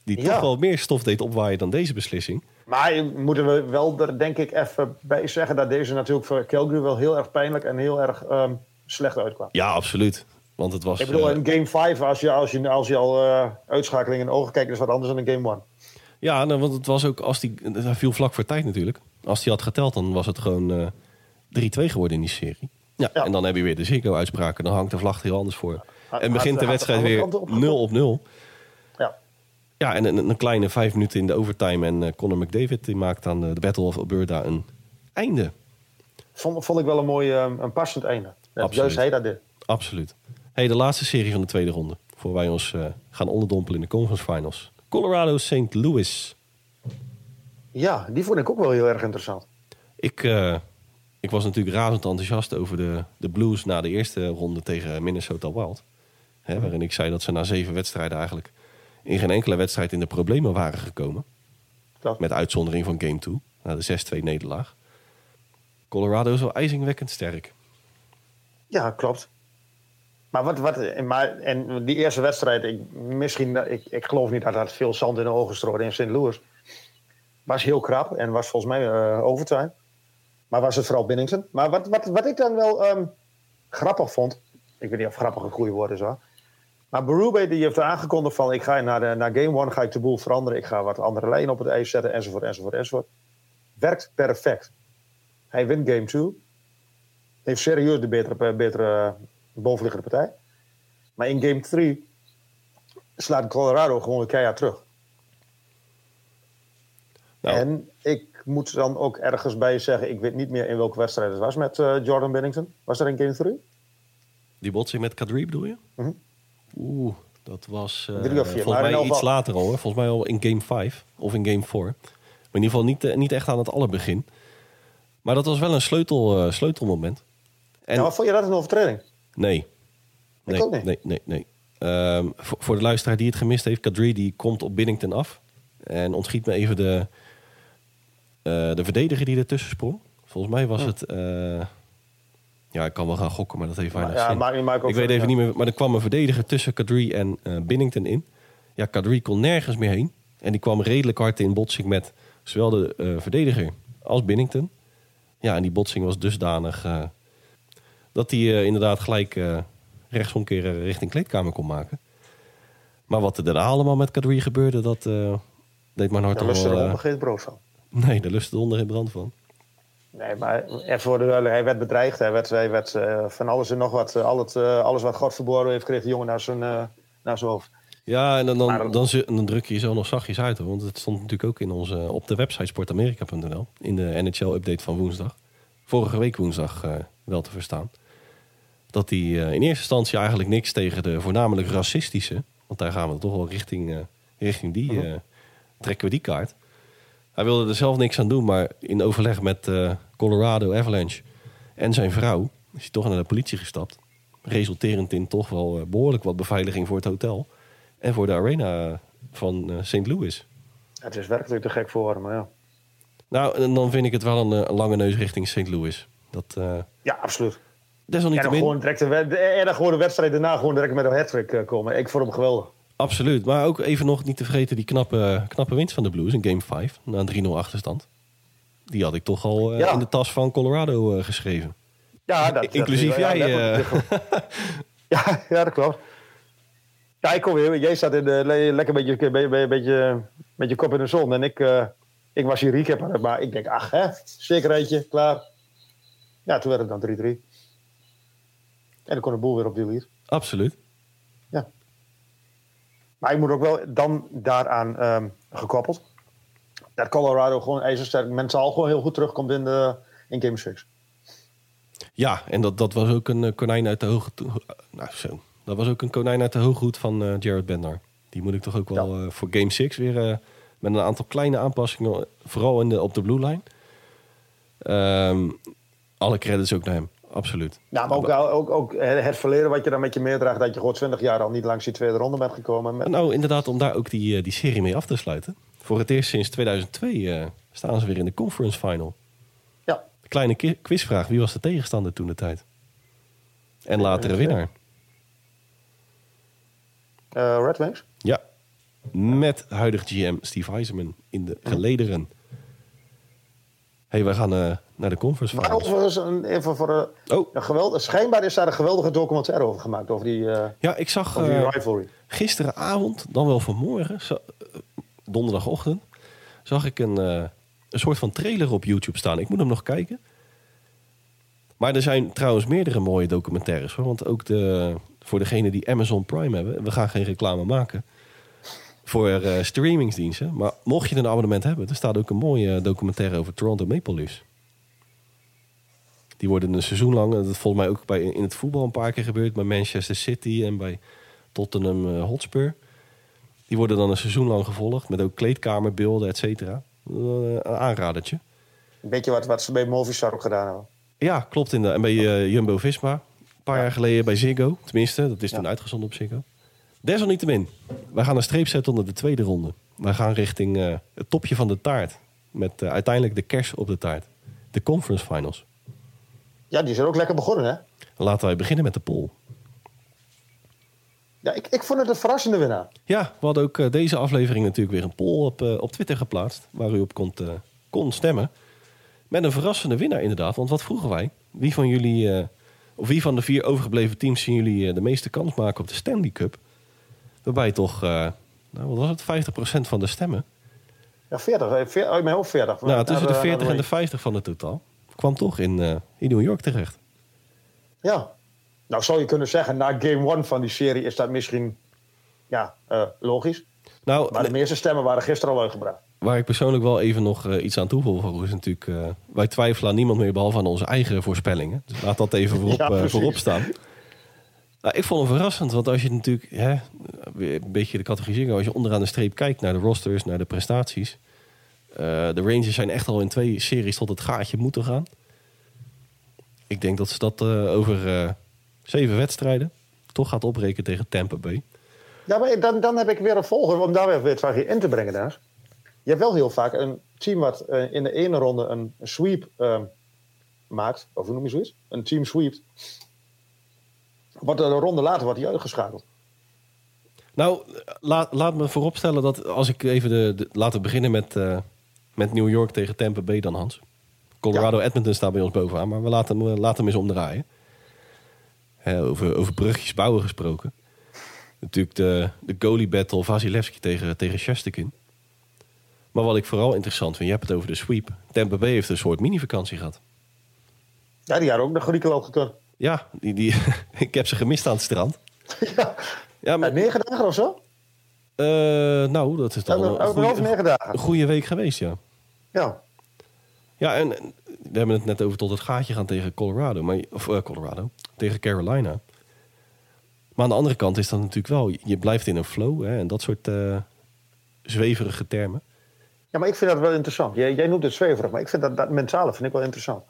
Die Ja. toch wel meer stof deed opwaaien dan deze beslissing. Maar moeten we wel er denk ik even bij zeggen dat deze natuurlijk voor Calgary wel heel erg pijnlijk en heel erg ehm, slecht uitkwam. Ja, absoluut. Want het was. Ik bedoel, eh, in game 5, als je, als je, als je al eh, uitschakeling in ogen kijkt, is wat anders dan in game 1. Ja, nou, want het was ook als die. Hij viel vlak voor tijd natuurlijk. Als hij had geteld, dan was het gewoon eh 3-2 geworden in die serie. Ja, Ja. en dan heb je weer de Ziggo-uitspraken. Dan hangt de vlag heel anders voor. En begint de wedstrijd weer kanten opgekomen. 0 op 0. Ja. Ja, en een, een kleine vijf minuten in de overtime. En eh, Conor McDavid die maakt aan eh, de Battle of Alberta een einde. Vond, vond ik wel een mooi, ehm, een passend einde. Absoluut. juist hij dat deed. Absoluut. Hey, de laatste serie van de tweede ronde. Voor wij ons eh, gaan onderdompelen in de conference finals. Colorado St. Louis. Ja, die vond ik ook wel heel erg interessant. Ik, eh, ik was natuurlijk razend enthousiast over de, de Blues na de eerste ronde tegen Minnesota Wild. Hè, waarin ik zei dat ze na zeven wedstrijden eigenlijk in geen enkele wedstrijd in de problemen waren gekomen. Klopt. Met uitzondering van Game 2, na de 6-2 nederlaag. Colorado is wel ijzingwekkend sterk. Ja, klopt. Maar, wat, wat, maar en die eerste wedstrijd, ik, misschien, ik, ik geloof niet dat dat veel zand in de ogen strooide in St. Louis. Was heel krap en was volgens mij overtime. Maar was het vooral Binnington. Maar wat, wat, wat ik dan wel ehm, grappig vond, ik weet niet of grappig een goede woord is hoor. Maar Berube die heeft aangekondigd van ik ga naar, de, naar game one ga ik de boel veranderen. Ik ga wat andere lijnen op het ijs zetten enzovoort enzovoort enzovoort. Werkt perfect. Hij wint game 2 heeft serieus de betere, betere bovenliggende partij. Maar in game 3 slaat Colorado gewoon keihard terug. Nou. En ik moet dan ook ergens bij zeggen, ik weet niet meer in welke wedstrijd het was met eh, Jordan Bennington. Was dat in game 3? Die botsing met Kadri bedoel je? Mhm. Oeh, dat was eh, Drie of vier, volgens mij iets geval- later al. Hoor. Volgens mij al in game 5 of in game 4. Maar in ieder geval niet, eh, niet echt aan het allerbegin. Maar dat was wel een sleutel, sleutelmoment. En Nou, vond je dat een overtreding? nee. Nee, niet. nee, nee, nee. Ehm, voor, voor de luisteraar die het gemist heeft, Kadri die komt op Binnington af. En ontschiet me even de, de verdediger die ertussen sprong. Volgens mij was het... eh, ja, ik kan wel gaan gokken, maar dat heeft weinig ja, zin. ik weet even ja. niet meer, maar er kwam een verdediger tussen Kadri en eh Binnington in. Ja, Kadri kon nergens meer heen. En die kwam redelijk hard in botsing met zowel de eh, verdediger als Binnington. Ja, en die botsing was dusdanig eh, dat hij eh, inderdaad gelijk eh, rechtsomkeren richting kleedkamer kon maken. Maar wat er daarna allemaal met Kadri gebeurde, dat eh, deed mijn hart Daar toch lust er wel... eh, brood van. Nee, daar lust de onder in brand van. Nee, maar voor de hij werd bedreigd. Hij werd, hij werd eh, van alles en nog wat. eh, al het, eh, alles wat God verborgen heeft, kreeg de jongen naar zijn, naar zijn hoofd. Ja, en dan, dan, dan- dan, zu- dan druk je jezelf nog zachtjes uit. Hoor. Want het stond natuurlijk ook in onze, op de website sportamerika.nl. In de NHL-update van woensdag. Vorige week woensdag wel te verstaan. Dat hij in eerste instantie eigenlijk niks tegen de voornamelijk racistische... want daar gaan we toch wel richting, richting die... eh, trekken we die kaart. Hij wilde er zelf niks aan doen, maar in overleg met eh, Colorado Avalanche en zijn vrouw... is hij toch naar de politie gestapt. Resulterend in toch wel eh, behoorlijk wat beveiliging voor het hotel... en voor de arena van eh, St. Louis. Het is werkelijk te gek voor hem, ja. Nou, en dan vind ik het wel een, een lange neus richting St. Louis. Dat uh, Ja, absoluut. En dan desalniettemin... gewoon direct en dan gewoon de wedstrijd daarna gewoon direct met een hat komen. Ik vond hem geweldig. Absoluut. Maar ook even nog niet te vergeten die knappe, knappe winst van de Blues in Game 5. Na een 3-0 achterstand. Die had ik toch al eh, Ja. in de tas van Colorado eh, geschreven. Ja, dat, Inclusief dat, jij, Ja, eh. ja, ja, dat klopt. Ja, ik kom weer. Jij staat in de, le- lekker met je, be- be- beetje, met je kop in de zon. En ik, ik was hier recap maar Ik denk, ach hè, zekerheidje, klaar. Ja, toen werd het dan 3-3. En dan kon de boel weer op de lier. Absoluut. Maar ik moet ook wel dan daaraan ehm, gekoppeld. Dat Colorado gewoon ijzersterk mentaal gewoon heel goed terugkomt in, de, in Game 6. Ja, en dat, dat was ook een eh, konijn uit de hoge... Nou, zo. Dat was ook een konijn uit de hooghoed van eh, Jared Bednar. Die moet ik toch ook wel eh, voor Game 6 weer... met een aantal kleine aanpassingen, vooral in de, op de blue line. Ehm, alle credits ook naar hem, absoluut. Nou, maar ook, ook, ook het verleden wat je dan met je meedraagt... dat je gewoon 20 jaar al niet langs die tweede ronde bent gekomen. Met, Nou, inderdaad, om daar ook die, eh, die serie mee af te sluiten. Voor het eerst sinds 2002 eh, staan ze weer in de conference final. ja, Kleine quizvraag, wie was de tegenstander toen de tijd? En latere winnaar. eh, Red Wings. Ja, met huidig GM Steve Eisenman in de gelederen. hey, wij gaan naar de conference Maar finals. overigens, een, even voor eh, Oh, een geweld, schijnbaar is daar een geweldige documentaire over gemaakt. Over die, eh, ja, ik zag rivalry. gisteravond, dan wel vanmorgen, zo- donderdagochtend, zag ik een, een soort van trailer op YouTube staan. Ik moet hem nog kijken. Maar er zijn trouwens meerdere mooie documentaires. Hoor. Want ook de, voor degenen die Amazon Prime hebben, we gaan geen reclame maken. Voor streamingsdiensten. Maar mocht je een abonnement hebben, er staat ook een mooie documentaire over Toronto Maple Leafs. Die worden een seizoen lang, dat is volgens mij ook bij, in het voetbal een paar keer gebeurd, bij Manchester City en bij Tottenham eh, Hotspur. Die worden dan een seizoen lang gevolgd met ook kleedkamerbeelden, et cetera. Eh, een aanradertje. Een beetje wat, wat ze bij Movistar ook gedaan hebben. Ja, klopt. In de, en bij eh, Jumbo-Visma. Een paar Ja. jaar geleden bij Ziggo. Tenminste, dat is toen Ja. uitgezonden op Ziggo. Desalniettemin, wij gaan een streep zetten onder de tweede ronde. Wij gaan richting het topje van de taart. Met uiteindelijk de kers op de taart. De conference finals. Ja, die zijn ook lekker begonnen, hè? Laten wij beginnen met de poll. Ja, ik, ik vond het een verrassende winnaar. Ja, we hadden ook eh, deze aflevering natuurlijk weer een poll op, eh, op Twitter geplaatst. Waar u op kon, eh, kon stemmen. Met een verrassende winnaar inderdaad. Want wat vroegen wij? Wie van jullie, of wie van de vier overgebleven teams zien jullie de meeste kans maken op de Stanley Cup? Waarbij toch, nou, wat was het, 50% van de stemmen. Ja, 40. eh, veer- Uit mijn hoofd 40. Nou, tussen de Naar, eh, 40 en de 50 van het totaal. Kwam toch in, eh, in New York terecht. Ja. Nou, zou je kunnen zeggen, na game 1 van die serie is dat misschien ja, eh, logisch. Nou, Maar de meeste stemmen waren gisteren al uitgebracht. Waar ik persoonlijk wel even nog eh, iets aan toevoeg, is natuurlijk... wij twijfelen aan niemand meer behalve aan onze eigen voorspellingen. Dus laat dat even voorop, Ja, voorop staan. Nou, ik vond hem verrassend, want als je natuurlijk... Hè, een beetje de categorisering... als je onderaan de streep kijkt naar de rosters, naar de prestaties... eh, de Rangers zijn echt al in twee series tot het gaatje moeten gaan. Ik denk dat ze dat eh, over eh, zeven wedstrijden... toch gaat opbreken tegen Tampa Bay. Ja, maar dan, dan heb ik weer een volger om daar weer van in te brengen. Dennis. Je hebt wel heel vaak een team wat in de ene ronde een sweep ehm, maakt. Of hoe noem je zoiets? Een team sweept. Wordt een ronde later wordt hij uitgeschakeld. Nou, laat, laat me vooropstellen dat als ik even de. de laten we beginnen met, met New York tegen Tampa Bay dan, Hans. Colorado Edmonton staat bij ons bovenaan, maar we laten hem, eh, laten hem eens omdraaien. Hè, over, over brugjes bouwen gesproken. Natuurlijk de, de goalie battle Vasilevski tegen, tegen Shesterkin. Maar wat ik vooral interessant vind, je hebt het over de sweep. Tampa Bay heeft een soort mini-vakantie gehad. Ja, die hadden ook naar Griekenland gekund. Ja, die, die, ik heb ze gemist aan het strand. ja. Ja, maar, negen dagen of zo? eh, nou, dat is al mijn een goede, negen dagen. een goede week geweest, ja. Ja. Ja, en en we hebben het net over tot het gaatje gaan tegen Colorado. Maar, of eh, Colorado, tegen Carolina. Maar aan de andere kant is dat natuurlijk wel... Je blijft in een flow hè, en dat soort eh, zweverige termen. ja, maar ik vind dat wel interessant. Jij, jij noemt het zweverig, maar ik vind dat, dat mentale vind ik wel interessant.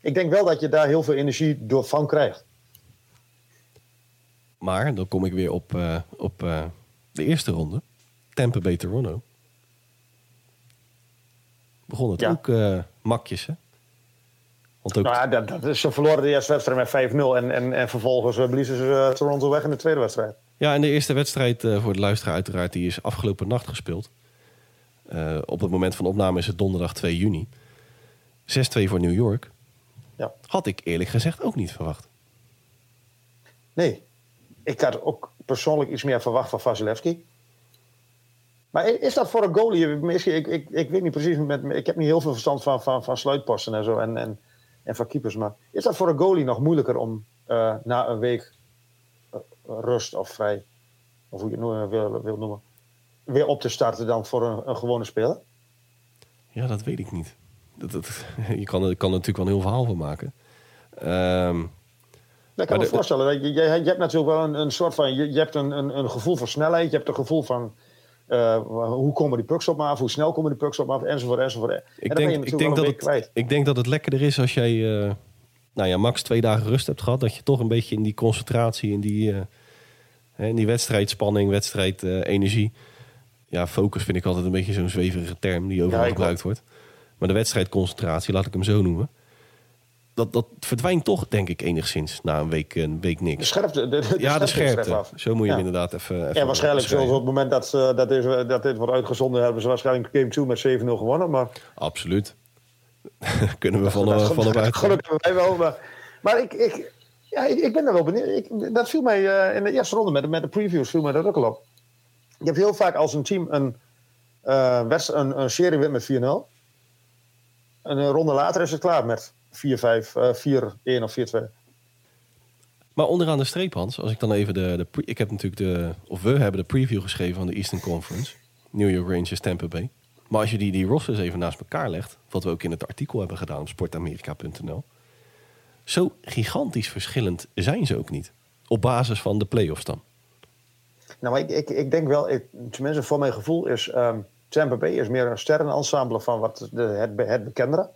Ik denk wel dat je daar heel veel energie door van krijgt. Maar dan kom ik weer op, eh, op de eerste ronde. Tampa Bay Toronto. Begon het Ja. ook eh, makjes, hè? Want ook, Nou ja, dat, dat, is- ze verloren de eerste wedstrijd met 5-0 en, en, en vervolgens eh, bliezen ze eh, Toronto weg in de tweede wedstrijd. Ja, en de eerste wedstrijd eh, voor de luisteraar uiteraard... die is afgelopen nacht gespeeld. Eh, op het moment van opname is het donderdag 2 juni. 6-2 voor New York. Ja. Had ik eerlijk gezegd ook niet verwacht. Nee, ik had ook persoonlijk iets meer verwacht van Vasilevski. Maar is dat voor een goalie? Misschien, ik, ik, ik weet niet precies, met, ik heb niet heel veel verstand van, van, van sluitposten en zo en, en, en van keepers. Maar is dat voor een goalie nog moeilijker om eh, na een week eh, rust of vrij, of hoe je het wil, wil noemen, weer op te starten dan voor een, een gewone speler? Ja, dat weet ik niet. Dat, dat, je kan er kan er natuurlijk wel een heel verhaal van maken. Ehm, Ik kan me de- voorstellen, je, je, je hebt natuurlijk wel een, een soort van, je, je hebt een, een, een gevoel van snelheid, je hebt een gevoel van eh, hoe komen die pucks op me af, hoe snel komen die pucks op me af, enzovoort, enzovoort. en ik, je denk, ik, denk dat kwijt. het, ik denk dat het lekkerder is als jij eh, nou ja, max twee dagen rust hebt gehad. Dat je toch een beetje in die concentratie, in die, hè, in die wedstrijdspanning, wedstrijd eh, energie. Ja, focus vind ik altijd een beetje zo'n zweverige term die overal Ja, gebruikt wordt. Maar de wedstrijdconcentratie, laat ik hem zo noemen. Dat, dat verdwijnt toch, denk ik, enigszins na een week, een week De niks. scherpte, de, de, ja, de scherpte er. Zo moet je Ja. hem inderdaad even. even En waarschijnlijk zullen op het moment dat, eh, dat, deze, dat dit wordt uitgezonden, hebben ze waarschijnlijk Game 2 met 7-0 gewonnen. Maar Absoluut. Kunnen we van, eh, van uit. Gelukkig hebben wij wel. Maar, maar ik, ik, ja, ik, ik ben daar wel benieuwd. Ik, dat viel mij eh, in de eerste ronde met, de- met de previews viel mij dat ook al op. Je hebt heel vaak als een team een, eh, wedst- een, een serie wint met 4-0. En een ronde later is het klaar met 4-5, eh 4-1 of 4-2. Maar onderaan de streep, Hans, als ik dan even de, de ik heb natuurlijk de, of we hebben de preview geschreven van de Eastern Conference, New York Rangers, Tampa Bay. Maar als je die, die rosters even naast elkaar legt, wat we ook in het artikel hebben gedaan op sportamerika.nl, zo gigantisch verschillend zijn ze ook niet. Op basis van de playoffs dan. Nou, maar ik, ik, ik denk wel, ik, tenminste voor mijn gevoel is ehm Tampa Bay is meer een sterrenensemble van wat de, het, het bekendere.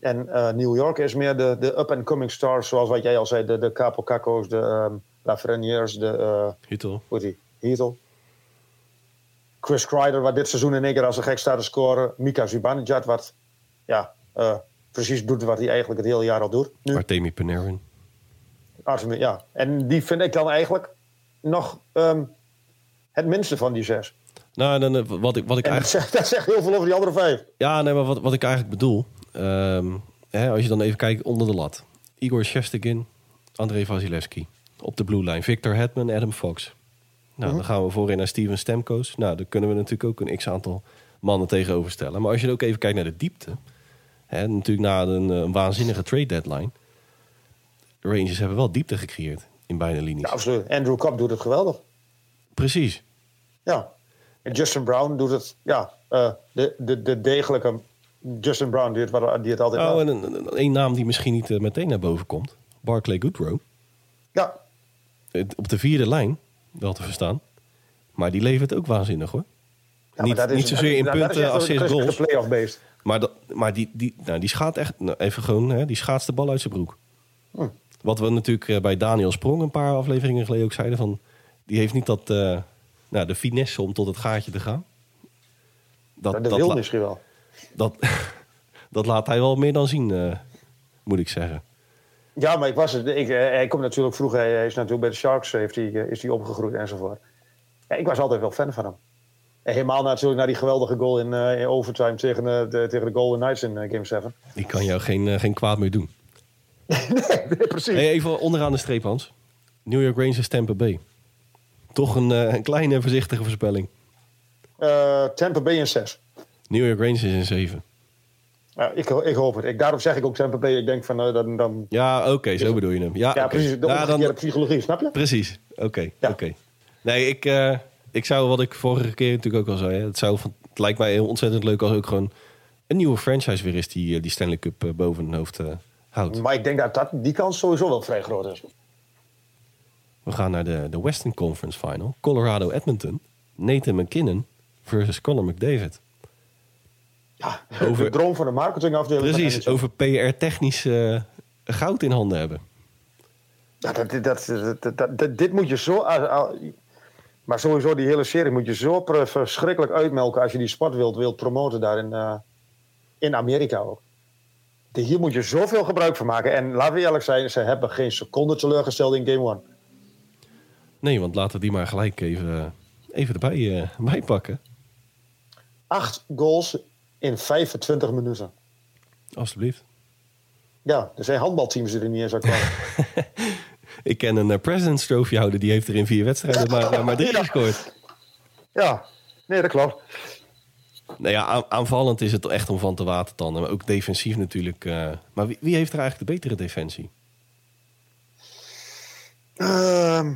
En eh, New York is meer de, de up-and-coming stars, zoals wat jij al zei, de, de Capo Cacos, de ehm Lafreniers, de, Hittel. hoe die, Heatle. Chris Kreider, wat dit seizoen in één keer als een gek staat te scoren. Mika Zibanejad, wat ja, eh, precies doet wat hij eigenlijk het hele jaar al doet. Nu. Artemi Panarin. Artemis, ja. En die vind ik dan eigenlijk nog ehm, het minste van die zes. Nou, dan, wat ik, wat ik En dat eigenlijk... zegt, dat zegt heel veel over die andere vijf. Ja, nee, maar wat, wat ik eigenlijk bedoel. Ehm, hè, als je dan even kijkt onder de lat. Igor Shesterkin, André Vasilevski. Op de blue line. Victor Hetman, Adam Fox. Nou, dan gaan we voorin naar Steven Stamkos. Nou, daar kunnen we natuurlijk ook een x-aantal mannen tegenover stellen. Maar als je ook even kijkt naar de diepte. Hè, natuurlijk na een, eh, een waanzinnige trade deadline. De Rangers hebben wel diepte gecreëerd in beide linies. Ja, absoluut. Andrew Cobb doet het geweldig. Precies. Ja. En Justin Brown doet het, ja, eh, de, de, de degelijke Justin Brown die het, die het altijd Oh, en een, een, een naam die misschien niet eh, meteen naar boven komt. Barclay Goodrow. Ja, op de vierde lijn, wel te verstaan. Maar die levert ook waanzinnig hoor. Ja, niet, is- niet zozeer in is punten, echt goals. Maar, dat, maar die, die, nou, die schaat echt, nou, even gewoon, hè, die schaatst de bal uit zijn broek. Hm. Wat we natuurlijk eh, bij Daniel Sprong een paar afleveringen geleden ook zeiden. Van, die heeft niet dat, eh, nou, de finesse om tot het gaatje te gaan. Dat, Dat wil misschien wel. Dat, dat laat hij wel meer dan zien, eh, moet ik zeggen. Ja, maar ik was het. Ik, eh, hij komt natuurlijk vroeger. Hij is natuurlijk bij de Sharks heeft hij, eh, is hij opgegroeid enzovoort. Ja, ik was altijd wel fan van hem. En helemaal natuurlijk naar die geweldige goal in, in overtime tegen, de, tegen de Golden Knights in Game 7. Die kan jou geen, geen kwaad meer doen. nee, nee, precies. Hey, even onderaan de streep, Hans. New York Rangers Tampa Bay. Toch een, een kleine voorzichtige voorspelling. Tampa Bay in 6. New York Rangers in 7. Ja, ik, ik hoop het. Ik, daarom zeg ik ook Tampa Bay. Ik denk van, eh, dan, dan... Ja, oké, zo bedoel je hem. Ja, Ja, oké. precies. De Ja, omgekeerde dan, psychologie, snap je? precies. Oké, Ja. oké. Nee, ik, eh, ik zou wat ik vorige keer natuurlijk ook al zei. hè, Het, zou van, het lijkt mij heel ontzettend leuk als ook gewoon een nieuwe franchise weer is die eh, die Stanley Cup boven hun hoofd houdt. Maar ik denk dat, dat die kans sowieso wel vrij groot is. We gaan naar de, de Western Conference Final. Colorado Edmonton. Nathan McKinnon versus Connor McDavid. Ja, Over- de droom van de marketingafdeling. Precies, over PR-technisch eh, goud in handen hebben. Ja, dat, dat, dit moet je zo... Maar sowieso, die hele serie moet je zo verschrikkelijk uitmelken... als je die sport wilt, wilt promoten daar in, eh, in Amerika ook. Die- Hier moet je zoveel gebruik van maken. En laten we eerlijk zijn, ze hebben geen seconde teleurgesteld in Game 1. Nee, want laten we die maar gelijk even, eh, even erbij bij pakken. Acht goals in 25 minuten. Alsjeblieft. Ja, er zijn handbalteams die er niet eens uit kwamen. Ik ken een eh, President's Trophy houder, die heeft er in vier wedstrijden maar, maar drie Ja. gescoord. ja, nee, dat klopt. Nou ja, aan- aanvallend is het echt om van te watertanden. Maar ook defensief natuurlijk. eh, maar wie, wie heeft er eigenlijk de betere defensie? Ehm,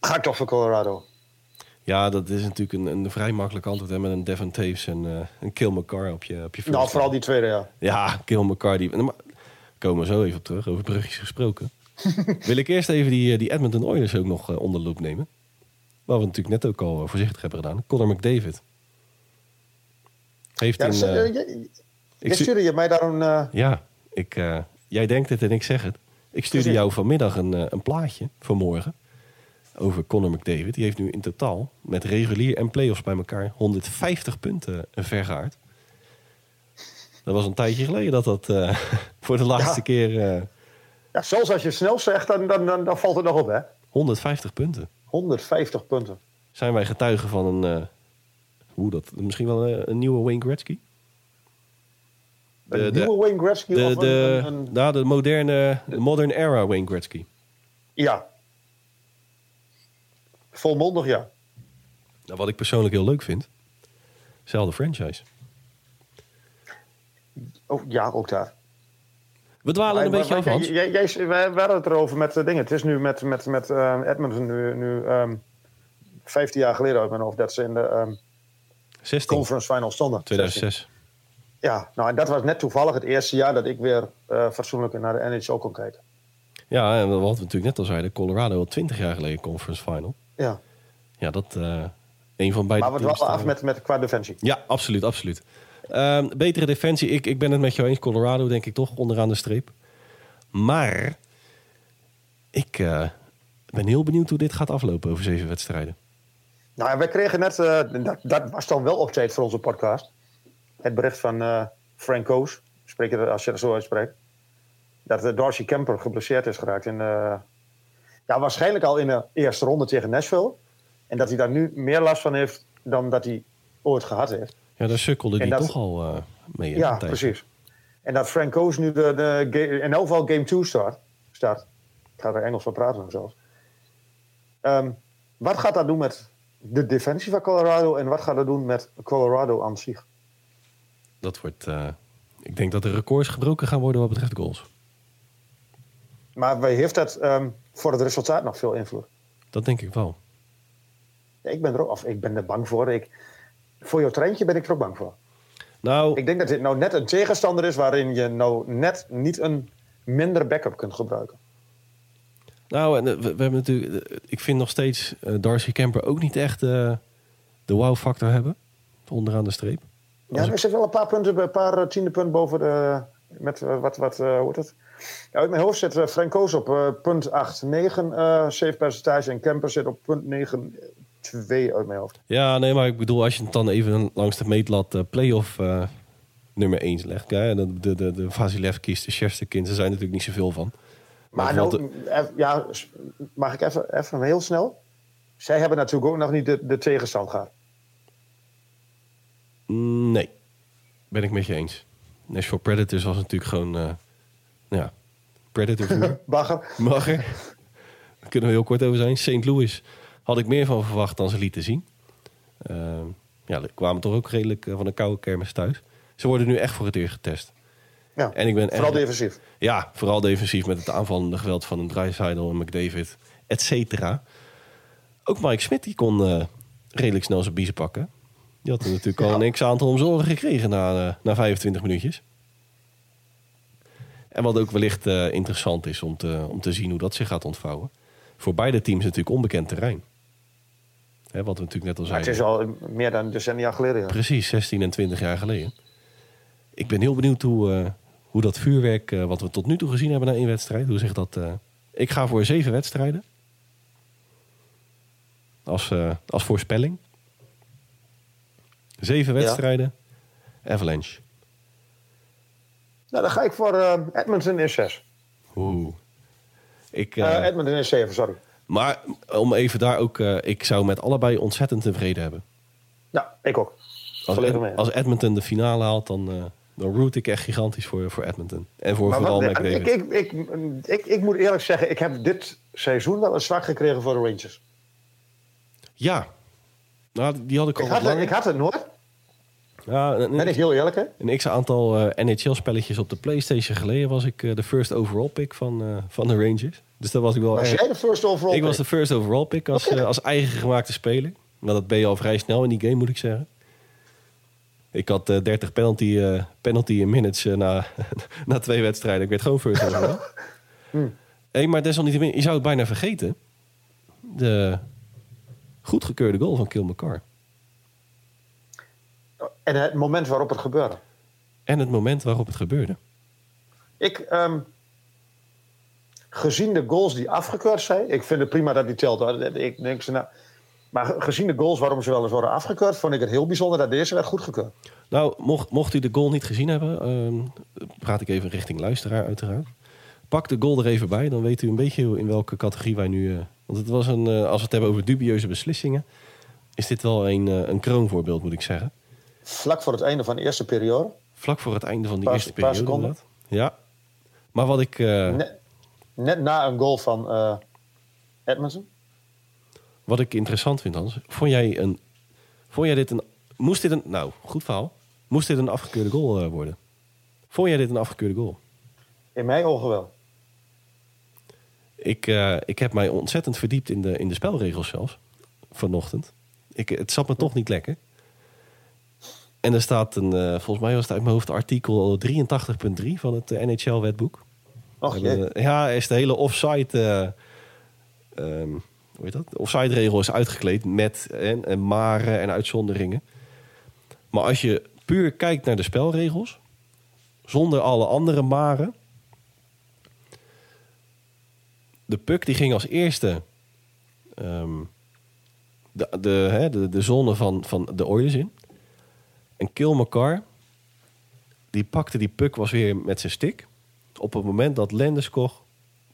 ga ik toch voor Colorado. Ja, dat is natuurlijk een, een vrij makkelijk antwoord. Hè, met een Devon Taves en eh, een Kill McCarr op je, op je Nou, vooral die tweede, ja. Ja, Kill McCarr. Die, maar, komen we zo even op terug, over brugjes gesproken. Wil ik eerst even die, eh, die Edmonton Oilers ook nog eh, onder de loep nemen. Waar we natuurlijk net ook al voorzichtig hebben gedaan. Connor McDavid. Heeft ja eh, je, ik stuurde je mij daar een... ja, ik, jij denkt het en ik zeg het. Ik stuurde jou vanmiddag een, een plaatje vanmorgen over Connor McDavid. Die heeft nu in totaal met regulier en playoffs bij elkaar 150 punten vergaard. Dat was een tijdje geleden dat dat eh, voor de laatste Ja. keer eh, ja, zelfs als je snel zegt, dan, dan, dan, dan valt het nog op, hè. 150 punten. 150 punten. Zijn wij getuigen van een, eh, hoe dat, misschien wel een, een nieuwe Wayne Gretzky? Een De- de- nieuwe Wayne Gretzky De, of een, de, een- een- nou, de moderne, de modern era Wayne Gretzky. Ja. Volmondig, ja. Nou, wat ik persoonlijk heel leuk vind. Zelfde franchise. Oh, ja, ook daar. We dwalen een Maar- beetje af, Hans. jij, jij, wij, wij hadden het erover met de dingen. Het is nu met, met, met eh, Edmonton nu, nu ehm 15 jaar geleden uit mijn hoofd... dat ze in de ehm, 16, conference final stonden. 2006. Ja, nou en dat was net toevallig het eerste jaar dat ik weer eh, fatsoenlijk naar de NHL kon kijken. Ja, en wat we natuurlijk net al zeiden. Colorado al 20 jaar geleden conference final. Ja, Ja, dat eh een van beide maar we dwalen af eh, met, met qua defensie. Ja, absoluut, absoluut. Ehm, betere defensie. Ik, ik ben het met jou eens. Colorado denk ik toch onderaan de streep. Maar ik eh, ben heel benieuwd hoe dit gaat aflopen over zeven wedstrijden. Nou, wij kregen net, dat, dat was dan wel op tijd voor onze podcast. Het bericht van eh Frank Koos, spreek je dat, als je dat zo uitspreekt. Dat Darcy Kemper geblesseerd is geraakt. In, ja, waarschijnlijk al in de eerste ronde tegen Nashville. En dat hij daar nu meer last van heeft dan dat hij ooit gehad heeft. Ja, daar sukkelde dat- toch al eh, mee. Ja, precies. En dat Frank Koos nu de, de, in elk geval game 2 start, start. Ik ga er Engels van praten zelfs. Ehm, wat gaat dat doen met de defensie van Colorado en wat gaat dat doen met Colorado aan zich? Dat wordt... eh, ik denk dat de records gebroken gaan worden wat betreft goals. Maar wij- heeft dat ehm, voor het resultaat nog veel invloed? Dat denk ik wel. Ja, ik ben er ook, of ik ben er bang voor. Ik, voor jouw treintje ben ik er ook bang voor. Nou, Ik denk dat dit nou net een tegenstander is waarin je nou net niet een minder backup kunt gebruiken. nou en, eh, we, we hebben natuurlijk... eh, ik vind nog steeds eh, Darcy Kemper ook niet echt de wow-factor hebben. Onderaan de streep. Ja, er ik- zit wel een paar punten, een paar tiende punt boven de. Met wat, wat hoe heet het? Ja, uit mijn hoofd zit uh, Frank Koos op eh, punt 8, 9 eh save percentage. En Kemper zit op punt 9, 2 uit mijn hoofd. Ja, nee, maar ik bedoel, als je het dan even langs de meetlat eh playoff eh, nummer 1 legt. Ja, de, de, de, de Vasilevki's, de Shesterkins, er zijn natuurlijk niet zoveel van. Maar, nou, eh, ja, mag ik even, even heel snel? Zij hebben natuurlijk ook nog niet de, de tegenstand gehad. Mm, nee, ben ik met je eens. Nashville Predators was natuurlijk gewoon, eh, ja, Predator. Bagger. Mag er. Daar kunnen we heel kort over zijn. St. Louis had ik meer van verwacht dan ze lieten zien. Uh, ja, kwamen toch ook redelijk uh, van een koude kermis thuis. Ze worden nu echt voor het eerst getest. Ja, en ik ben vooral echt, defensief. Ja, vooral defensief met het aanvallende geweld van een Dreisaitl en McDavid, et cetera. Ook Mike Smith die kon uh, redelijk snel zijn biezen pakken. Die had er natuurlijk al een x-aantal om zorgen gekregen na, uh, na 25 minuutjes. En wat ook wellicht uh, interessant is om te, om te zien hoe dat zich gaat ontvouwen. Voor beide teams natuurlijk onbekend terrein. Hè, wat we natuurlijk net al zeiden. het is al meer dan decennia geleden. Ja. Precies, 16 en 20 jaar geleden. Ik ben heel benieuwd hoe, uh, hoe dat vuurwerk, uh, wat we tot nu toe gezien hebben na één wedstrijd, hoe zegt dat? Ik ga voor zeven wedstrijden. Als, als voorspelling. Zeven wedstrijden. Ja. Avalanche. Nou, dan ga ik voor uh, Edmonton in 6. Oeh. Ik, uh, Edmonton in 7, sorry. Maar om even daar ook... Ik zou met allebei ontzettend tevreden hebben. Ja, ik ook. Als, Ed, als Edmonton de finale haalt, dan, dan root ik echt gigantisch voor, voor Edmonton. En voor maar vooral wat, McDavid. Ik, ik, ik, ik, ik moet eerlijk zeggen, ik heb dit seizoen wel een zwak gekregen voor de Rangers. Ja. Nou, die had ik al ik had, het, ik had het nooit. Ja, een, ben ik heel eerlijk, hè? Een x-aantal uh, NHL-spelletjes op de PlayStation geleden was ik uh, de first overall pick van, uh, van de Rangers. Dus dat was ik wel. Was jij de first overall Ik pick? was de first overall pick als, okay. als eigen gemaakte speler. Maar dat ben je al vrij snel in die game, moet ik zeggen. Ik had 30 penalty, penalty minutes na, na twee wedstrijden. Ik werd gewoon first overall. hmm. hey, maar desalniettemin, je zou het bijna vergeten. De goedgekeurde goal van Kill McCarr. En het moment waarop het gebeurde. En het moment waarop het gebeurde. Ik, um, gezien de goals die afgekeurd zijn, ik vind het prima dat die telt. Ik denk ze nou, maar gezien de goals waarom ze wel eens worden afgekeurd, vond ik het heel bijzonder dat deze werd goedgekeurd. Nou, mocht, mocht u de goal niet gezien hebben, um, praat ik even richting luisteraar uiteraard. Pak de goal er even bij, dan weet u een beetje in welke categorie wij nu. Uh, want het was een, uh, als we het hebben over dubieuze beslissingen, is dit wel een, uh, een kroonvoorbeeld, moet ik zeggen. Vlak voor het einde van de eerste periode. Vlak voor het einde van die paar, eerste periode. Seconden. Ja. Maar wat ik. Uh, net, net, na een goal van uh, Edmondson. Wat ik interessant vind, Hans. Vond jij, een, vond jij dit een. Moest dit een. Nou, goed verhaal. Moest dit een afgekeurde goal uh, worden? Vond jij dit een afgekeurde goal? In mijn ogen wel. Ik, ik heb mij ontzettend verdiept in de, in de spelregels zelfs. Vanochtend. Ik, het zat me toch niet lekker. En er staat een, uh, volgens mij was het uit mijn hoofd artikel 83.3 van het uh, NHL-wetboek. Jee. Ja, is de hele offside, uh, um, hoe heet dat? De offside-regel is uitgekleed met en, en maren en uitzonderingen. Maar als je puur kijkt naar de spelregels, zonder alle andere maren. De puck die ging als eerste um, de, de, hè, de, de zone van, van de Oilers in. En Kill McCarr, die pakte die puck was weer met zijn stick. Op het moment dat Landeskog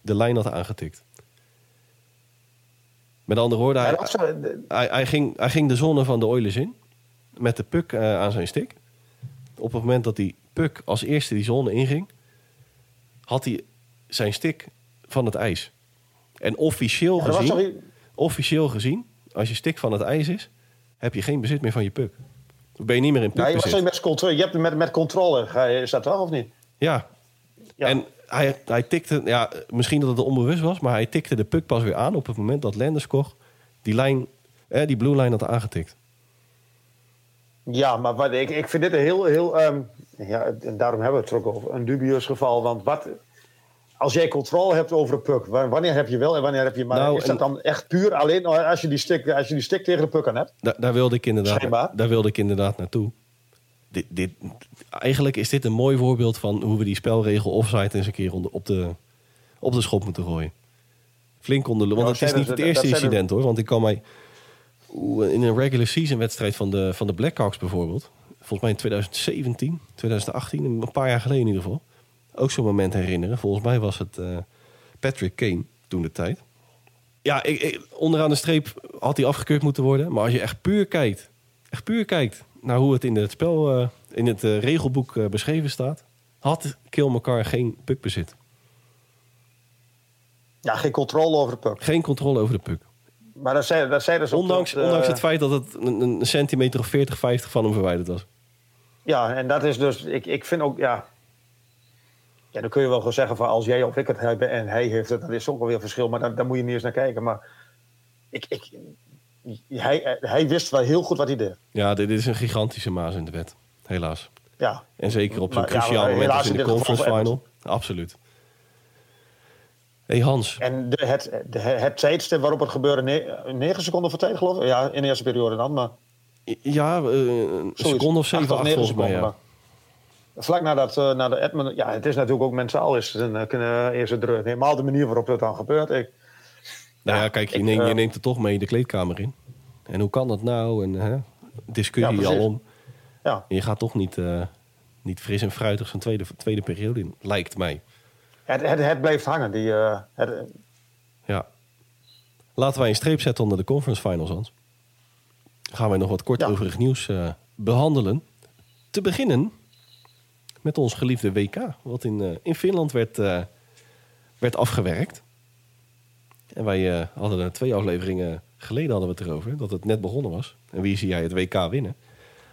de lijn had aangetikt. Met andere woorden, hij, ja, hij, hij, ging, hij ging de zone van de Oilers in. Met de puck uh, aan zijn stick. Op het moment dat die puck als eerste die zone inging... had hij zijn stick van het ijs. En officieel ja, gezien... Officieel gezien, als je stick van het ijs is... heb je geen bezit meer van je puck. Ben je niet meer in ja, je, was met controle, je hebt met, met controle, is dat wel of niet? Ja. ja. En hij, hij tikte, ja, misschien dat het onbewust was, maar hij tikte de puck pas weer aan op het moment dat Landeskog die lijn, eh, die blue line had aangetikt. Ja, maar wat, ik, ik vind dit een heel, heel um, ja, en daarom hebben we het er ook over, een dubieus geval. Want wat, als jij controle hebt over een puck, wanneer heb je wel en wanneer heb je maar? Nou, is dat dan echt puur alleen als je die stick, als je die stick tegen de puck aan hebt? Daar, daar wilde ik inderdaad, daar wilde ik inderdaad naartoe. Dit, dit, eigenlijk is dit een mooi voorbeeld van hoe we die spelregel offside eens een keer op de, op de schop moeten gooien. Flink onder de. Want Ja, het is niet het eerste er- incident hoor. Want ik kan mij. In een regular season wedstrijd van de, van de Blackhawks bijvoorbeeld. Volgens mij in 2017, 2018, een paar jaar geleden in ieder geval. Ook zo'n moment herinneren. Volgens mij was het eh, Patrick Kane toen de tijd. Ja, ik, ik- onderaan de streep had hij afgekeurd moeten worden. Maar als je echt puur kijkt, echt puur kijkt naar hoe het in het spel, eh, in het eh, regelboek beschreven staat, had Kill McCarr geen puckbezit. Ja, geen controle over de puck. Geen controle over de puck. Maar dat zei, dat zei dus Ondanks, dat, ondanks het feit dat het een, een centimeter of 40, 50 van hem verwijderd was. Ja, en dat is dus... Ik, ik vind ook, ja... Ja, dan kun je wel gewoon zeggen van als jij of ik het heb en hij heeft het, dat is ook wel weer verschil. Maar daar, daar moet je niet eens naar kijken. Maar ik, ik, hij, hij wist wel heel goed wat hij deed. Ja, dit is een gigantische maas in de wet. Helaas. Ja, En zeker op zo'n ja, cruciaal maar moment als in de conference final. Absoluut. hey Hans, en de, het, de, het tijdstip waarop het gebeurde, ne, negen seconden voor tijd geloof ik. Ja, in de eerste periode dan, maar... ja, eh, een zoiets. seconde of zeven, Acht volgens mij. Ja. maar Vlak nadat uh, na de Edmund, ja, het is natuurlijk ook mentaal is het een, uh, kunnen eerst druk. Helemaal de manier waarop dat dan gebeurt. Ik, Nou ja, Ja, kijk, je, ik, neemt, je eh, neemt het toch mee de kleedkamer in. En hoe kan dat nou? En hè, discussie Ja, al om. ja, En je gaat toch niet, eh, niet fris en fruitig zo'n tweede, tweede periode in, lijkt mij. het, het, het blijft hangen. Die, eh, het, Ja. Laten wij een streep zetten onder de conference finals, Hans. Gaan wij nog wat kort Ja. overig nieuws eh, behandelen. Te beginnen met ons geliefde WK, wat in, eh, in Finland werd, eh, werd afgewerkt. En wij eh, hadden er twee afleveringen geleden hadden we het erover, dat het net begonnen was. En wie zie jij het WK winnen?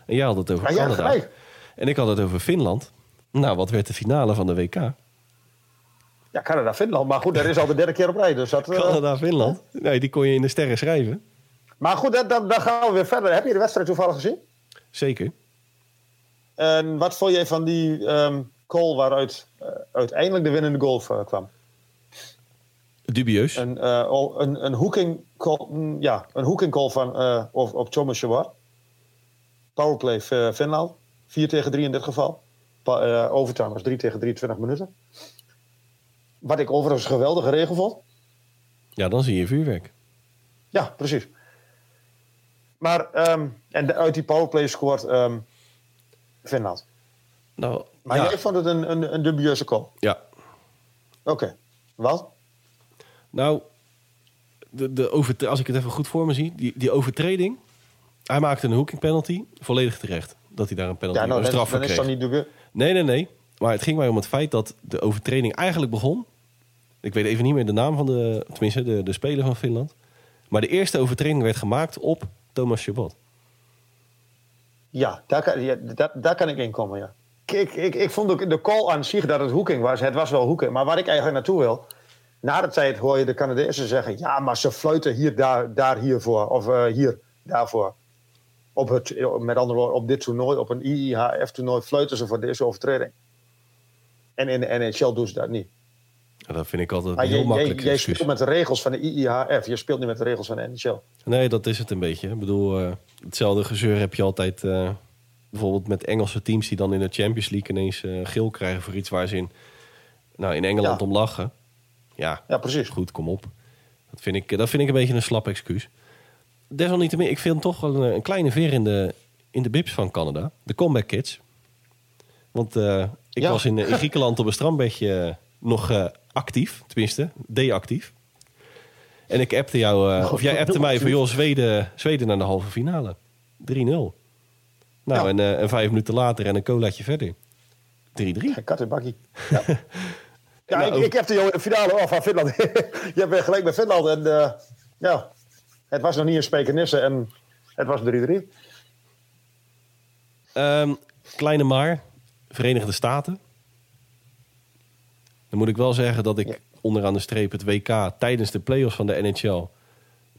En jij had het over ja, Canada. gelijk. en ik had het over Finland. Nou, wat werd de finale van de WK? ja, Canada, Finland. Maar goed, dat is al de derde keer op rij. Dus dat, Canada-Finland. Nee, die kon je in de sterren schrijven. maar goed, dat, dan gaan we weer verder. Heb je de wedstrijd toevallig gezien? Zeker. En wat vond jij van die ehm goal waaruit eh, uiteindelijk de winnende goal eh, kwam? Dubieus. Een, al- een, een hoeking goal, mm, ja, een hoeking goal van, op, op Thomas Chawar. Powerplay Finland. 4 tegen 3 in dit geval. Pa, overtime was 3 tegen 23 minuten. Wat ik overigens een geweldige regel vond. Ja, dan zie je vuurwerk. Ja, precies. Maar, ehm, en de- uit die powerplay scoort ehm, Finland. Nou, Maar ja. jij vond het een, een, een dubieuze call. ja. Oké. Wat? Nou, de, de overtre- als ik het even goed voor me zie, die, die overtreding. Hij maakte een hoeking penalty, volledig terecht. Dat hij daar een penalty, Ja, nou, een straf voor is dat niet dubieus. Nee, nee, nee. Maar het ging mij om het feit dat de overtreding eigenlijk begon. Ik weet even niet meer de naam van de, tenminste de, de speler van Finland. Maar de eerste overtreding werd gemaakt op Thomas Chabot. Ja, daar kan, kan ik in komen, ja. Ik, ik, ik vond ook de call aan zich dat het hoeking was. Het was wel hoeking. Maar waar ik eigenlijk naartoe wil... Na de tijd hoor je de Canadezen zeggen... Ja, maar ze fluiten hier, daar, daar hiervoor. Of eh, hier, daarvoor. Op het, met andere woorden, op dit toernooi, op een IIHF-toernooi... fluiten ze voor deze overtreding. En in de NHL doen ze dat niet. Ja, dat vind ik altijd Maar heel makkelijk jij excuus. speelt met de regels van de IIHF. Je speelt niet met de regels van de NHL. Nee, dat is het een beetje. Ik bedoel, eh, hetzelfde gezeur heb je altijd eh, bijvoorbeeld met Engelse teams die dan in de Champions League ineens eh, geel krijgen voor iets waar ze in, nou, in Engeland Ja. om lachen. Ja, Ja, precies. goed, kom op. Dat vind ik, dat vind ik een beetje een slap excuus. Desalniettemin, ik vind toch wel een, een kleine veer in de, in de bibs van Canada. De comeback kids. Want ik Ja. was in, in Griekenland op een strandbedje nog actief. Tenminste, deactief. En ik appte jou, eh, of jij appte mij van joh, Zweden, Zweden naar de halve finale. 3-0. Nou, Ja. en, eh, en vijf minuten later en een colaatje verder. 3-3. Kat en bakkie. Ja, ja Nou, ik, ik heb de jou in de finale oh, van Finland. je bent gelijk met Finland. En eh, ja, het was nog niet een Spijkenisse en het was 3-3. Ehm, kleine maar, Verenigde Staten. Dan moet ik wel zeggen dat ik Ja. onderaan de streep het WK tijdens de playoffs van de NHL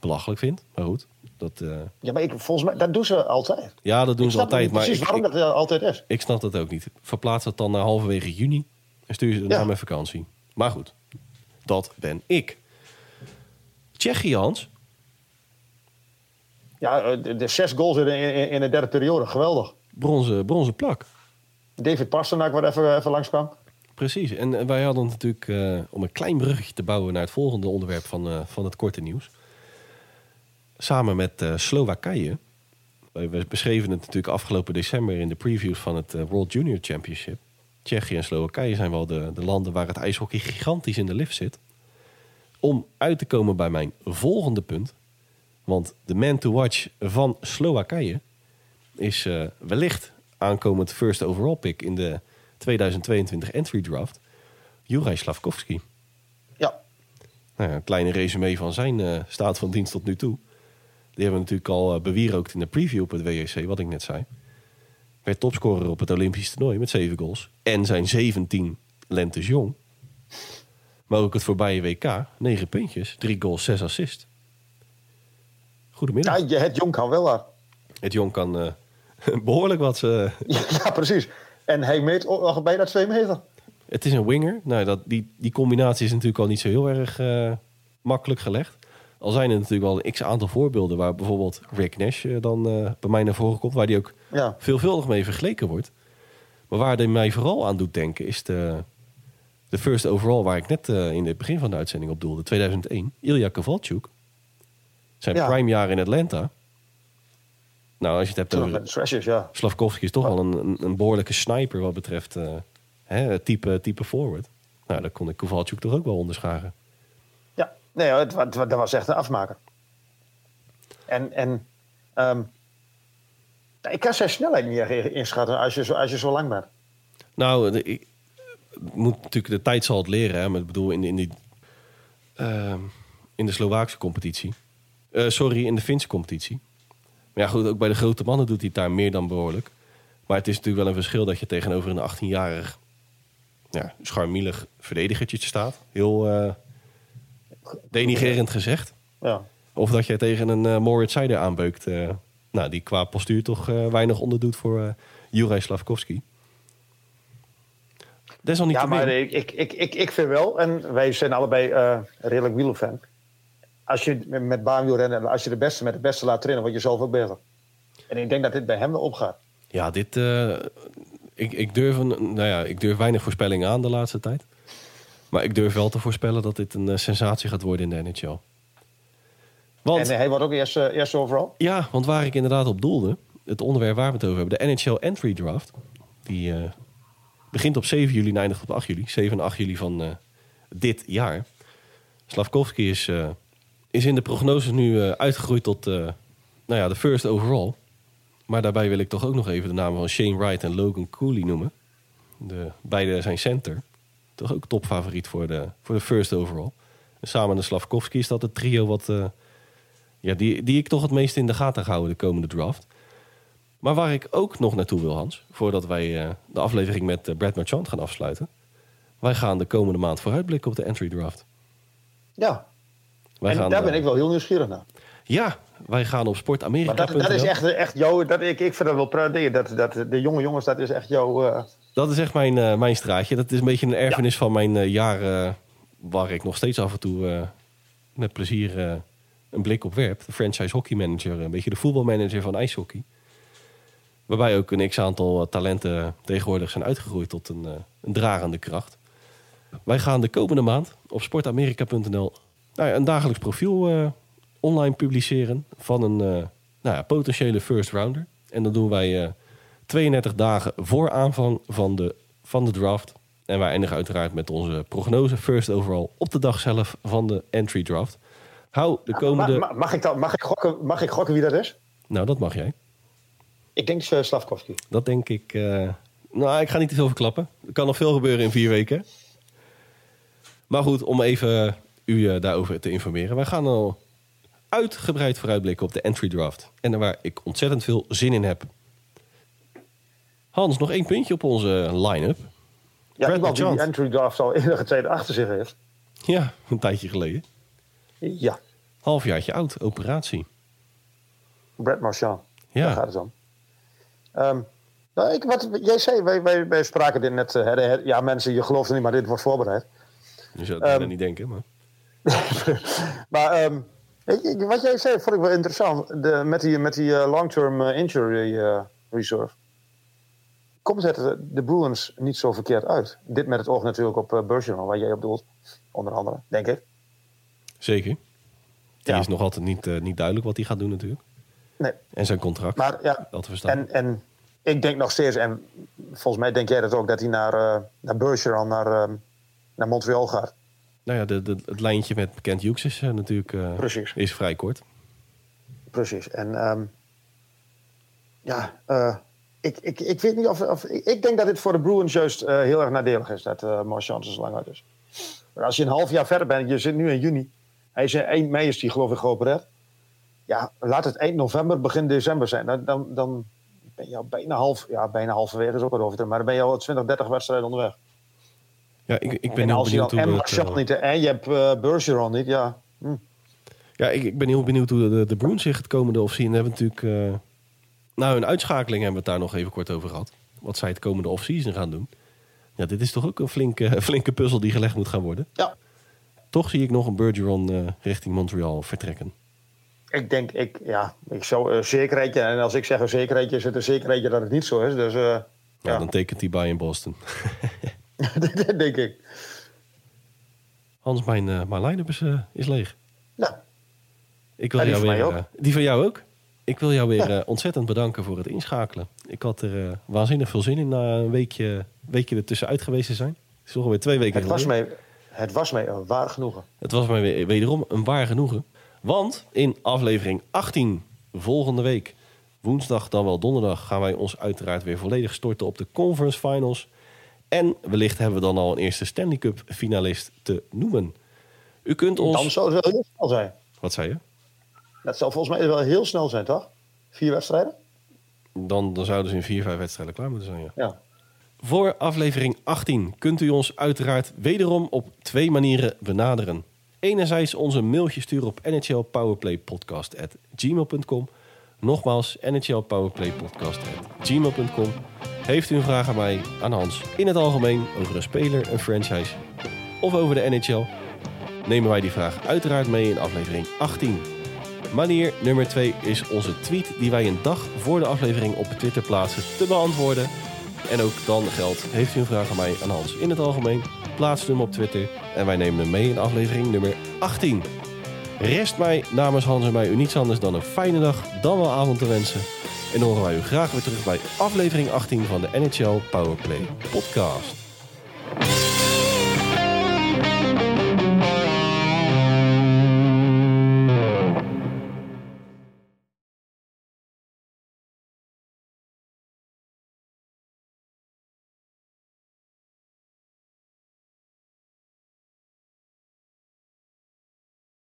belachelijk vind. Maar goed, dat, eh, Ja, maar ik, volgens mij, dat doen ze altijd. ja, dat doen ik ze snap altijd. niet Maar precies ik, waarom ik, dat eh, altijd is. ik snap dat ook niet. Verplaats dat dan naar halverwege juni en stuur ze Ja. naar mijn vakantie. Maar goed, dat ben ik. Tsjechië, Hans. Ja, eh, de, de zes goals in, in, in de derde periode. Geweldig. Bronzen, bronzen plak. David Pasternak wat even, even langskwam. Precies. En eh, wij hadden natuurlijk, eh, om een klein bruggetje te bouwen naar het volgende onderwerp van, eh, van het korte nieuws. Samen met Slowakije. We beschreven het natuurlijk afgelopen december in de previews van het World Junior Championship. Tsjechië en Slowakije zijn wel de, de landen waar het ijshockey gigantisch in de lift zit. Om uit te komen bij mijn volgende punt. Want de man to watch van Slowakije is wellicht aankomend first overall pick in de 2022 entry draft. Juraj Slavkovski. Ja, nou ja, een kleine resume van zijn eh, staat van dienst tot nu toe. Die hebben we natuurlijk al uh, bewierookt in de preview op het WEC, wat ik net zei. Werd topscorer op het Olympisch toernooi met 7 goals. En zijn 17 lentes jong. Maar ook het voorbije WK, 9 puntjes, 3 goals, 6 assists. Goedemiddag. Ja, het jong kan wel. Het jong kan uh, behoorlijk wat. Uh, ja, precies. En hij meet nog bijna 2 meter. Het is een winger. Nou, dat, die, die combinatie is natuurlijk al niet zo heel erg uh, makkelijk gelegd. Al zijn er natuurlijk wel een x-aantal voorbeelden waar bijvoorbeeld Rick Nash dan bij mij naar voren komt, waar die ook ja. veelvuldig mee vergeleken wordt. Maar waar hij mij vooral aan doet denken is de, de first overall, waar ik net in het begin van de uitzending op doelde, 2001. Ilya Kovalchuk. Zijn ja. prime jaar in Atlanta. Nou, als je het hebt over... Trashers, ja. Slavkovski is toch wel een, een, een, behoorlijke sniper wat betreft uh, hè, type, type forward. Nou, daar kon ik Kovalchuk toch ook wel onderscharen. Ja, nee, het, het, dat was echt een afmaker. En, en um, ik kan zijn snelheid niet inschatten als je zo, als je zo lang bent. Nou, de, ik, moet natuurlijk de tijd zal het leren. Hè, maar ik bedoel, in, in, die, uh, in de Slovaakse competitie uh, sorry, in de Finse competitie. Ja, goed, ook bij de grote mannen doet hij het daar meer dan behoorlijk. Maar het is natuurlijk wel een verschil dat je tegenover een 18-jarig ja, scharmielig verdedigertje staat. Heel uh, denigerend gezegd. Ja. Of dat je tegen een uh, Moritz Seider aanbeukt. Uh, nou, die qua postuur toch weinig onderdoet voor Juraj Slavkovski. Ja, maar ik, ik, ik, ik vind wel, en wij zijn allebei redelijk wielerfan als je met baanwielrennen, als je de beste met de beste laat trainen, word je zelf ook beter. En ik denk dat dit bij hem opgaat. Ja, dit. Uh, ik, ik, durf een, nou ja, ik durf weinig voorspellingen aan de laatste tijd. Maar ik durf wel te voorspellen dat dit een uh, sensatie gaat worden in de NHL. Want, en hij wordt ook eerst, uh, eerst overal? Ja, want waar ik inderdaad op doelde, het onderwerp waar we het over hebben, de NHL Entry Draft. Die begint op 7 juli en eindigt op 8 juli. 7 en 8 juli van dit jaar. Slavkovski is is in de prognose nu uh, uitgegroeid tot uh, nou ja, de first overall. Maar daarbij wil ik toch ook nog even de namen van Shane Wright en Logan Cooley noemen. De, beide zijn center. Toch ook topfavoriet voor de, voor de first overall. En samen met Slavkovski is dat het trio wat, uh, ja, die, die ik toch het meest in de gaten ga houden de komende draft. Maar waar ik ook nog naartoe wil, Hans, voordat wij de aflevering met Brad Marchand gaan afsluiten. Wij gaan de komende maand vooruitblikken op de entry draft. Ja, wij en gaan, daar ben ik wel heel nieuwsgierig naar. Ja, wij gaan op Sport Amerika. Dat, dat, is echt, echt jouw. Dat, ik, ik vind dat wel prachtig. Dat, dat, de jonge jongens, dat is echt jouw. Uh... Dat is echt mijn, uh, mijn straatje. Dat is een beetje een erfenis van mijn uh, jaren. waar ik nog steeds af en toe met plezier een blik op werp. De franchise hockey manager, een beetje de voetbalmanager van ijshockey. Waarbij ook een x-aantal talenten tegenwoordig zijn uitgegroeid tot een, een dragende kracht. Wij gaan de komende maand op sportamerika.nl nou ja, een dagelijks profiel uh, online publiceren van een uh, nou ja, potentiële first rounder. En dat doen wij uh, eh, 32 dagen voor aanvang van de, van de draft. En wij eindigen uiteraard met onze prognose first overall op de dag zelf van de entry draft. Hou de komende... Mag, mag, ik, mag, ik, gokken, mag ik gokken wie dat is? Nou, dat mag jij. Ik denk uh, Slavkovski. Dat denk ik... nou, ik ga niet te veel verklappen. Er kan nog veel gebeuren in vier weken. Maar goed, om even u uh, daarover te informeren. Wij gaan al uitgebreid vooruitblikken op de entry draft. En waar ik ontzettend veel zin in heb. Hans, nog één puntje op onze line-up. Ja, Brad iemand die die entry draft al enige tijd achter zich heeft. Ja, een tijdje geleden. Ja. Halfjaartje oud, operatie. Brad Marchand. Ja. Daar gaat het om. Um, nou, ik, wat jij zei, wij, wij, wij spraken dit net. Uh, ja, mensen, je gelooft niet, maar dit wordt voorbereid. Je zou het um, niet denken, maar... maar um, wat jij zei vond ik wel interessant. De, met die, met die uh, long-term uh, injury uh, reserve. Komt het de Bruins niet zo verkeerd uit? Dit met het oog natuurlijk op uh, Bergeron, waar jij op doelt. Onder andere, denk ik. Zeker. Die ja. is nog altijd niet, niet duidelijk wat hij gaat doen natuurlijk. Nee. En zijn contract. Maar ja, dat te verstaan. En, en ik denk nog steeds, en volgens mij denk jij dat ook, dat hij naar, naar Bergeron, naar, naar Montreal gaat. Nou ja, de, de, het lijntje met bekend Hughes is uh, natuurlijk uh, is vrij kort. Precies. En um, ja, uh, ik, ik, ik weet niet of, of. Ik denk dat dit voor de Bruins juist heel erg nadelig is dat uh, Marchand zo lang uit is. Maar als je een half jaar verder bent, je zit nu in juni. Hij is in eind mei is die geloof ik geopereerd. Ja, laat het eind november, begin december zijn. Dan, dan, dan ben je al bijna half, ja, bijna halverwege is ook wat over. Maar dan ben je al 20, 30 wedstrijden onderweg. Ja, ik, ik ben en heel benieuwd hoe en Martial eh, niet en je hebt uh, Bergeron niet, ja. Hm. Ja, ik, ik ben heel benieuwd hoe de, de Bruins zich het komende offseason hebben natuurlijk... eh nou, een uitschakeling hebben we het daar nog even kort over gehad. Wat zij het komende offseason gaan doen. Ja, dit is toch ook een flinke, flinke puzzel die gelegd moet gaan worden. Ja, Toch zie ik nog een Bergeron eh, richting Montreal vertrekken. ik denk, ik, ja, ik zou een zekerheidje. En als ik zeg een zekerheidje, is het een zekerheidje dat het niet zo is. Dus Ja, ja, dan tekent hij bij in Boston. dat denk ik. Hans, mijn, mijn line-up is, eh, is leeg. Ja, Ik wil Ja, die jou van weer, eh, die van jou ook. Ik wil jou weer ontzettend bedanken voor het inschakelen. Ik had er waanzinnig veel zin in na een weekje, weekje ertussenuit geweest te zijn. Het is alweer twee weken het was, het was mij een waar genoegen. Het was mij weer- wederom een waar genoegen. Want in aflevering 18 volgende week, woensdag dan wel donderdag, gaan wij ons uiteraard weer volledig storten op de conference finals. En wellicht hebben we dan al een eerste Stanley Cup finalist te noemen. U kunt ons... Dan zou het wel heel snel zijn. Wat zei je? Dat zal volgens mij wel heel snel zijn, toch? Vier wedstrijden? Dan, dan zouden ze in vier, vijf wedstrijden klaar moeten zijn, ja. Ja. Voor aflevering 18 kunt u ons uiteraard wederom op twee manieren benaderen. Enerzijds onze mailtje sturen op nhlpowerplaypodcast.gmail.com. Nogmaals, nhlpowerplaypodcast.gmail.com. Heeft u een vraag aan mij, aan Hans, in het algemeen over een speler, een franchise of over de NHL? Nemen wij die vraag uiteraard mee in aflevering 18. Manier nummer 2 is onze tweet die wij een dag voor de aflevering op Twitter plaatsen te beantwoorden. En ook dan geldt, heeft u een vraag aan mij aan Hans in het algemeen, plaats hem op Twitter en wij nemen hem mee in aflevering nummer 18. Rest mij namens Hans en mij u niets anders dan een fijne dag, dan wel avond te wensen. En dan horen wij u graag weer terug bij aflevering 18 van de NHL Powerplay podcast.